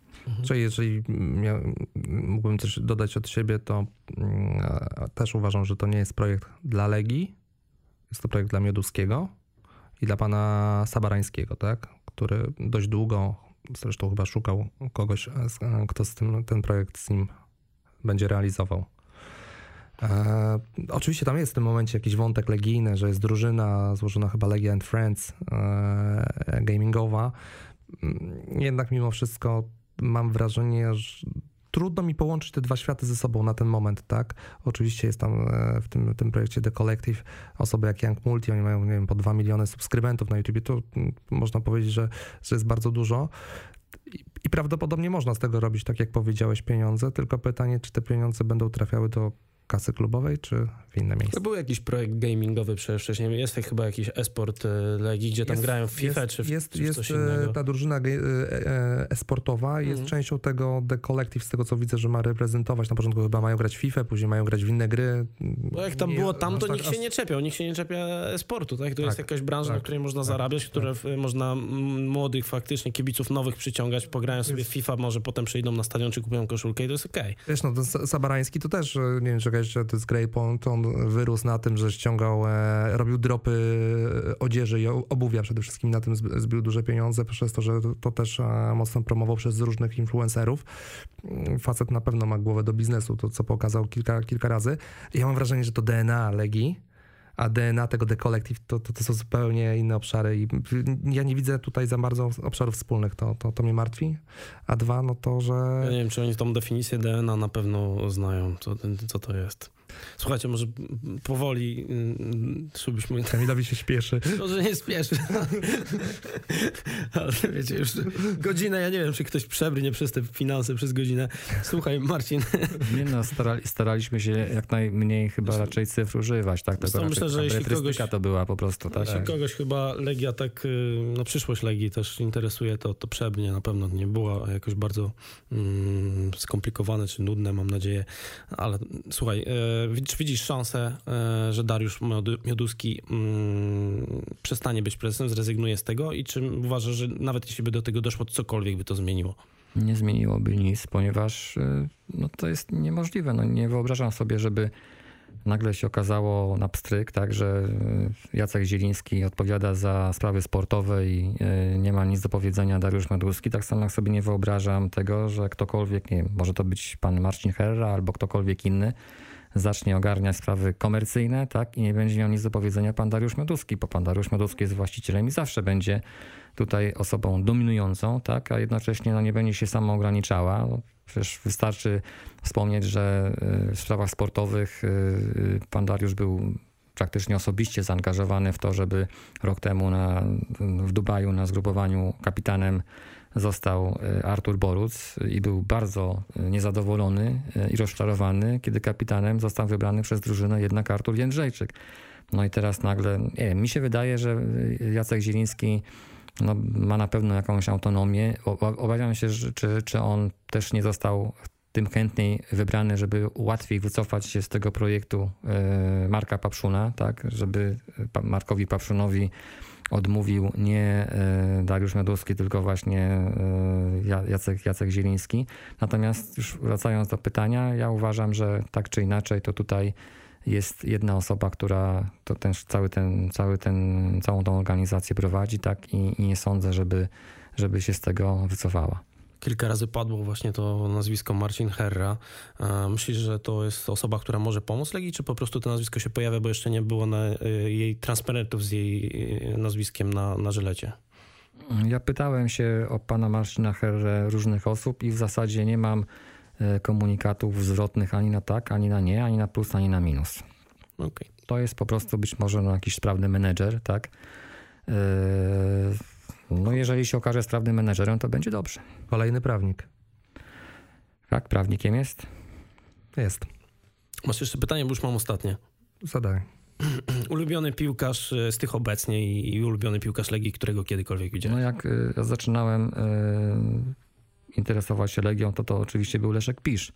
Czyli jeżeli mia- mógłbym też dodać od siebie, to mm, e, też uważam, że to nie jest projekt dla Legii, jest to projekt dla Mioduskiego i dla pana Sabarańskiego, tak? który dość długo, zresztą chyba szukał kogoś, e, e, kto z tym, ten projekt z nim będzie realizował. E, oczywiście tam jest w tym momencie jakiś wątek legijny, że jest drużyna złożona chyba Legia and Friends e, gamingowa. Mm, Jednak mimo wszystko mam wrażenie, że trudno mi połączyć te dwa światy ze sobą na ten moment, tak? Oczywiście jest tam e, w tym, tym projekcie The Collective osoby jak Young Multi, oni mają, nie wiem, po 2 miliony subskrybentów na YouTube, to mm, można powiedzieć, że, że jest bardzo dużo. I, I prawdopodobnie można z tego robić, tak jak powiedziałeś, pieniądze, tylko pytanie, czy te pieniądze będą trafiały do kasy klubowej, czy w inne miejsce? To był jakiś projekt gamingowy przecież wcześniej. Jest chyba jakiś esport e, Legii, gdzie tam Jest- grają w FIFA jest, czy w, jest, czy jest coś e, innego. ta drużyna e, esportowa, jest Mhm. częścią tego The Collective, z tego co widzę, że ma reprezentować. Na początku chyba mają grać w FIFA, później mają grać w inne gry. Bo jak tam Nie- było tam, to tak- nikt się nie czepiał. Nikt się nie czepia sportu, tak? To jest Tak, jakaś branża, na tak, której można tak, zarabiać, które w- można młodych faktycznie kibiców nowych przyciągać, pograją sobie w FIFA, może potem przyjdą na stadion czy kupują koszulkę i to jest okej. Wiesz, no, ten Sa- Sabarański to też, nie wiem, czy jest Grey Pond, on wyrósł na tym, że ściągał, e, robił dropy e, odzieży i obuwia przede wszystkim, na tym zb- zbił duże pieniądze, przez to, że to, to też e, mocno promował przez różnych influencerów. Mm, Facet na pewno ma głowę do biznesu, to co pokazał kilka, kilka razy. Ja mam wrażenie, że to DNA Legii, a DNA tego The Collective to, to, to są zupełnie inne obszary i ja nie widzę tutaj za bardzo obszarów wspólnych, to, to, to mnie martwi. A dwa, no to, że... Ja nie wiem, czy oni tą definicję DNA na pewno znają, co, co to jest. Słuchajcie, może powoli, mm, żebyśmy... Kamilowi się śpieszy. Może nie spieszy. Ale wiecie, już godzinę, ja nie wiem, czy ktoś przebrnie przez te finanse przez godzinę. Słuchaj, Marcin, Nie no, starali, staraliśmy się jak najmniej chyba raczej cyfr używać, tak? Zresztą Tylko myślę, że jeśli kogoś- to była po prostu, tak? jeśli kogoś chyba Legia tak, y, no przyszłość Legii też interesuje, to, to przebrnie na pewno nie było jakoś bardzo mm, skomplikowane czy nudne, mam nadzieję. Ale słuchaj, y, czy widzisz szansę, y, że Dariusz Miodu- Mioduski mm, przestanie być prezesem, zrezygnuje z tego i czy uważasz, że nawet jeśli by do tego doszło, cokolwiek by to zmieniło? Nie zmieniłoby nic, ponieważ y, no, to jest niemożliwe. No, nie wyobrażam sobie, żeby nagle się okazało na pstryk, tak, że y, Jacek Zieliński odpowiada za sprawy sportowe i nie ma nic do powiedzenia Dariusz Medłuski. Tak samo jak sobie nie wyobrażam tego, że ktokolwiek, nie wiem, może to być pan Marcin Herrera albo ktokolwiek inny, zacznie ogarniać sprawy komercyjne, tak, i nie będzie miał nic do powiedzenia pan Dariusz Mioduski, bo pan Dariusz Mioduski jest właścicielem i zawsze będzie tutaj osobą dominującą, tak, a jednocześnie no, nie będzie się sama ograniczała. No, Przecież wystarczy wspomnieć, że y, w sprawach sportowych y, y, pan Dariusz był praktycznie osobiście zaangażowany w to, żeby rok temu na, w Dubaju na zgrupowaniu kapitanem został y, Artur Boruc i był bardzo y, niezadowolony i rozczarowany, kiedy kapitanem został wybrany przez drużynę jednak Artur Jędrzejczyk. No i teraz nagle, nie mi się wydaje, że Jacek Zieliński no, ma na pewno jakąś autonomię. Obawiam się, że, czy, czy on też nie został tym chętniej wybrany, żeby łatwiej wycofać się z tego projektu e, Marka Papszuna, tak, żeby Markowi Papszunowi odmówił nie e, Dariusz Mioduski, tylko właśnie e, Ja- Jacek, Jacek Zieliński. Natomiast już wracając do pytania, ja uważam, że tak czy inaczej to tutaj jest jedna osoba, która to ten, cały ten, cały ten, całą tą organizację prowadzi, tak, i, i nie sądzę, żeby, żeby się z tego wycofała. Kilka razy padło właśnie to nazwisko Marcin Herra. E, Myślisz, że to jest osoba, która może pomóc Legii, czy po prostu to nazwisko się pojawia, bo jeszcze nie było na, e, jej transparentów z jej e, nazwiskiem na, na żylecie? Ja pytałem się o pana Marcina Herrę różnych osób i w zasadzie nie mam komunikatów zwrotnych ani na tak, ani na nie, ani na plus, ani na minus. Okej. To jest po prostu być może no, jakiś sprawny menedżer, tak? E, No jeżeli się okaże sprawnym menedżerem, to będzie dobrze. Kolejny prawnik. Tak, prawnikiem jest. Jest. Masz jeszcze pytanie, bo już mam ostatnie. Zadaj. Ulubiony piłkarz e, z tych obecnie i i ulubiony piłkarz Legii, którego kiedykolwiek widziałeś? No jak y, ja zaczynałem y, interesować się Legią, to to oczywiście był Leszek Pisz.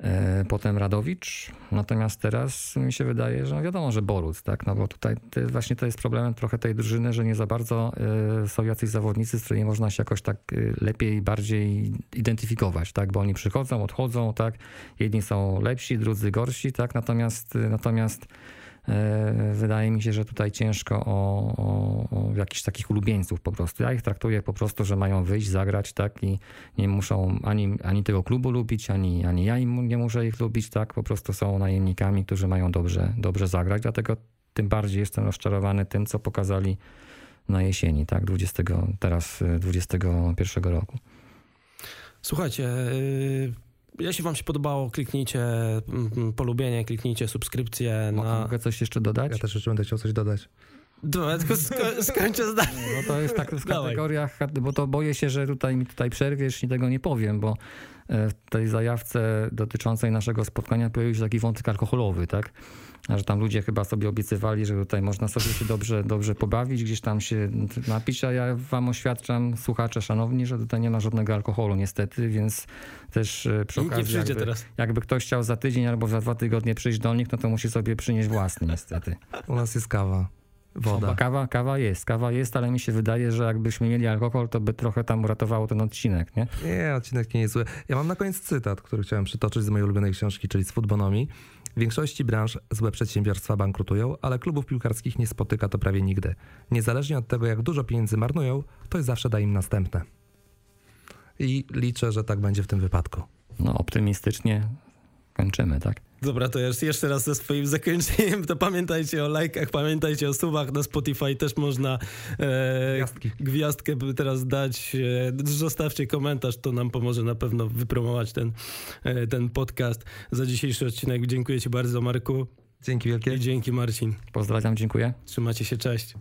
Y, Potem Radowicz, natomiast teraz mi się wydaje, że no wiadomo, że Boruc, tak, no bo tutaj właśnie to jest problemem trochę tej drużyny, że nie za bardzo y, są jacyś zawodnicy, z którymi można się jakoś tak y, lepiej, bardziej identyfikować, tak, bo oni przychodzą, odchodzą, tak, jedni są lepsi, drudzy gorsi, tak, natomiast, natomiast E, Wydaje mi się, że tutaj ciężko o, o, o jakichś takich ulubieńców po prostu. Ja ich traktuję po prostu, że mają wyjść, zagrać, tak i nie muszą ani, ani tego klubu lubić, ani, ani ja im nie muszę ich lubić, tak. Po prostu są najemnikami, którzy mają dobrze, dobrze zagrać. Dlatego tym bardziej jestem rozczarowany tym, co pokazali na jesieni, tak, 20, teraz y, 21 roku. Słuchajcie, y, jeśli wam się podobało, kliknijcie mm, polubienie, kliknijcie subskrypcję na... Mogę coś jeszcze dodać? Ja też jeszcze będę chciał coś dodać. Dobra, tylko sko- skończę zdanie. No to jest tak w Dawaj. kategoriach, bo to boję się, że tutaj mi tutaj przerwiesz i tego nie powiem, bo e, w tej zajawce dotyczącej naszego spotkania pojawił się taki wątek alkoholowy, tak? A Że tam ludzie chyba sobie obiecywali, że tutaj można sobie się dobrze, dobrze pobawić, gdzieś tam się napić, a ja wam oświadczam, słuchacze szanowni, że tutaj nie ma żadnego alkoholu niestety, więc też e, przy okazji przyjdzie jakby, teraz. jakby ktoś chciał za tydzień albo za dwa tygodnie przyjść do nich, no to musi sobie przynieść własny niestety. U nas jest kawa, Woda. Kawa, kawa jest, kawa jest, ale mi się wydaje, że jakbyśmy mieli alkohol, to by trochę tam uratowało ten odcinek, nie? Nie, odcinek nie jest zły. Ja mam na koniec cytat, który chciałem przytoczyć z mojej ulubionej książki, czyli z Footbonomii. W większości branż złe przedsiębiorstwa bankrutują, ale klubów piłkarskich nie spotyka to prawie nigdy. Niezależnie od tego, jak dużo pieniędzy marnują, ktoś zawsze da im następne. I liczę, że tak będzie w tym wypadku. No optymistycznie kończymy, tak? Dobra, to jeszcze- raz ze swoim zakończeniem, to pamiętajcie o lajkach, pamiętajcie o subach, na Spotify też można e, Gwiazdki. gwiazdkę teraz dać, e, zostawcie komentarz, to nam pomoże na pewno wypromować ten, e, ten podcast. Za dzisiejszy odcinek dziękuję ci bardzo Marku Dzięki wielkie. i dzięki Marcin. Pozdrawiam, dziękuję. Trzymajcie się, cześć.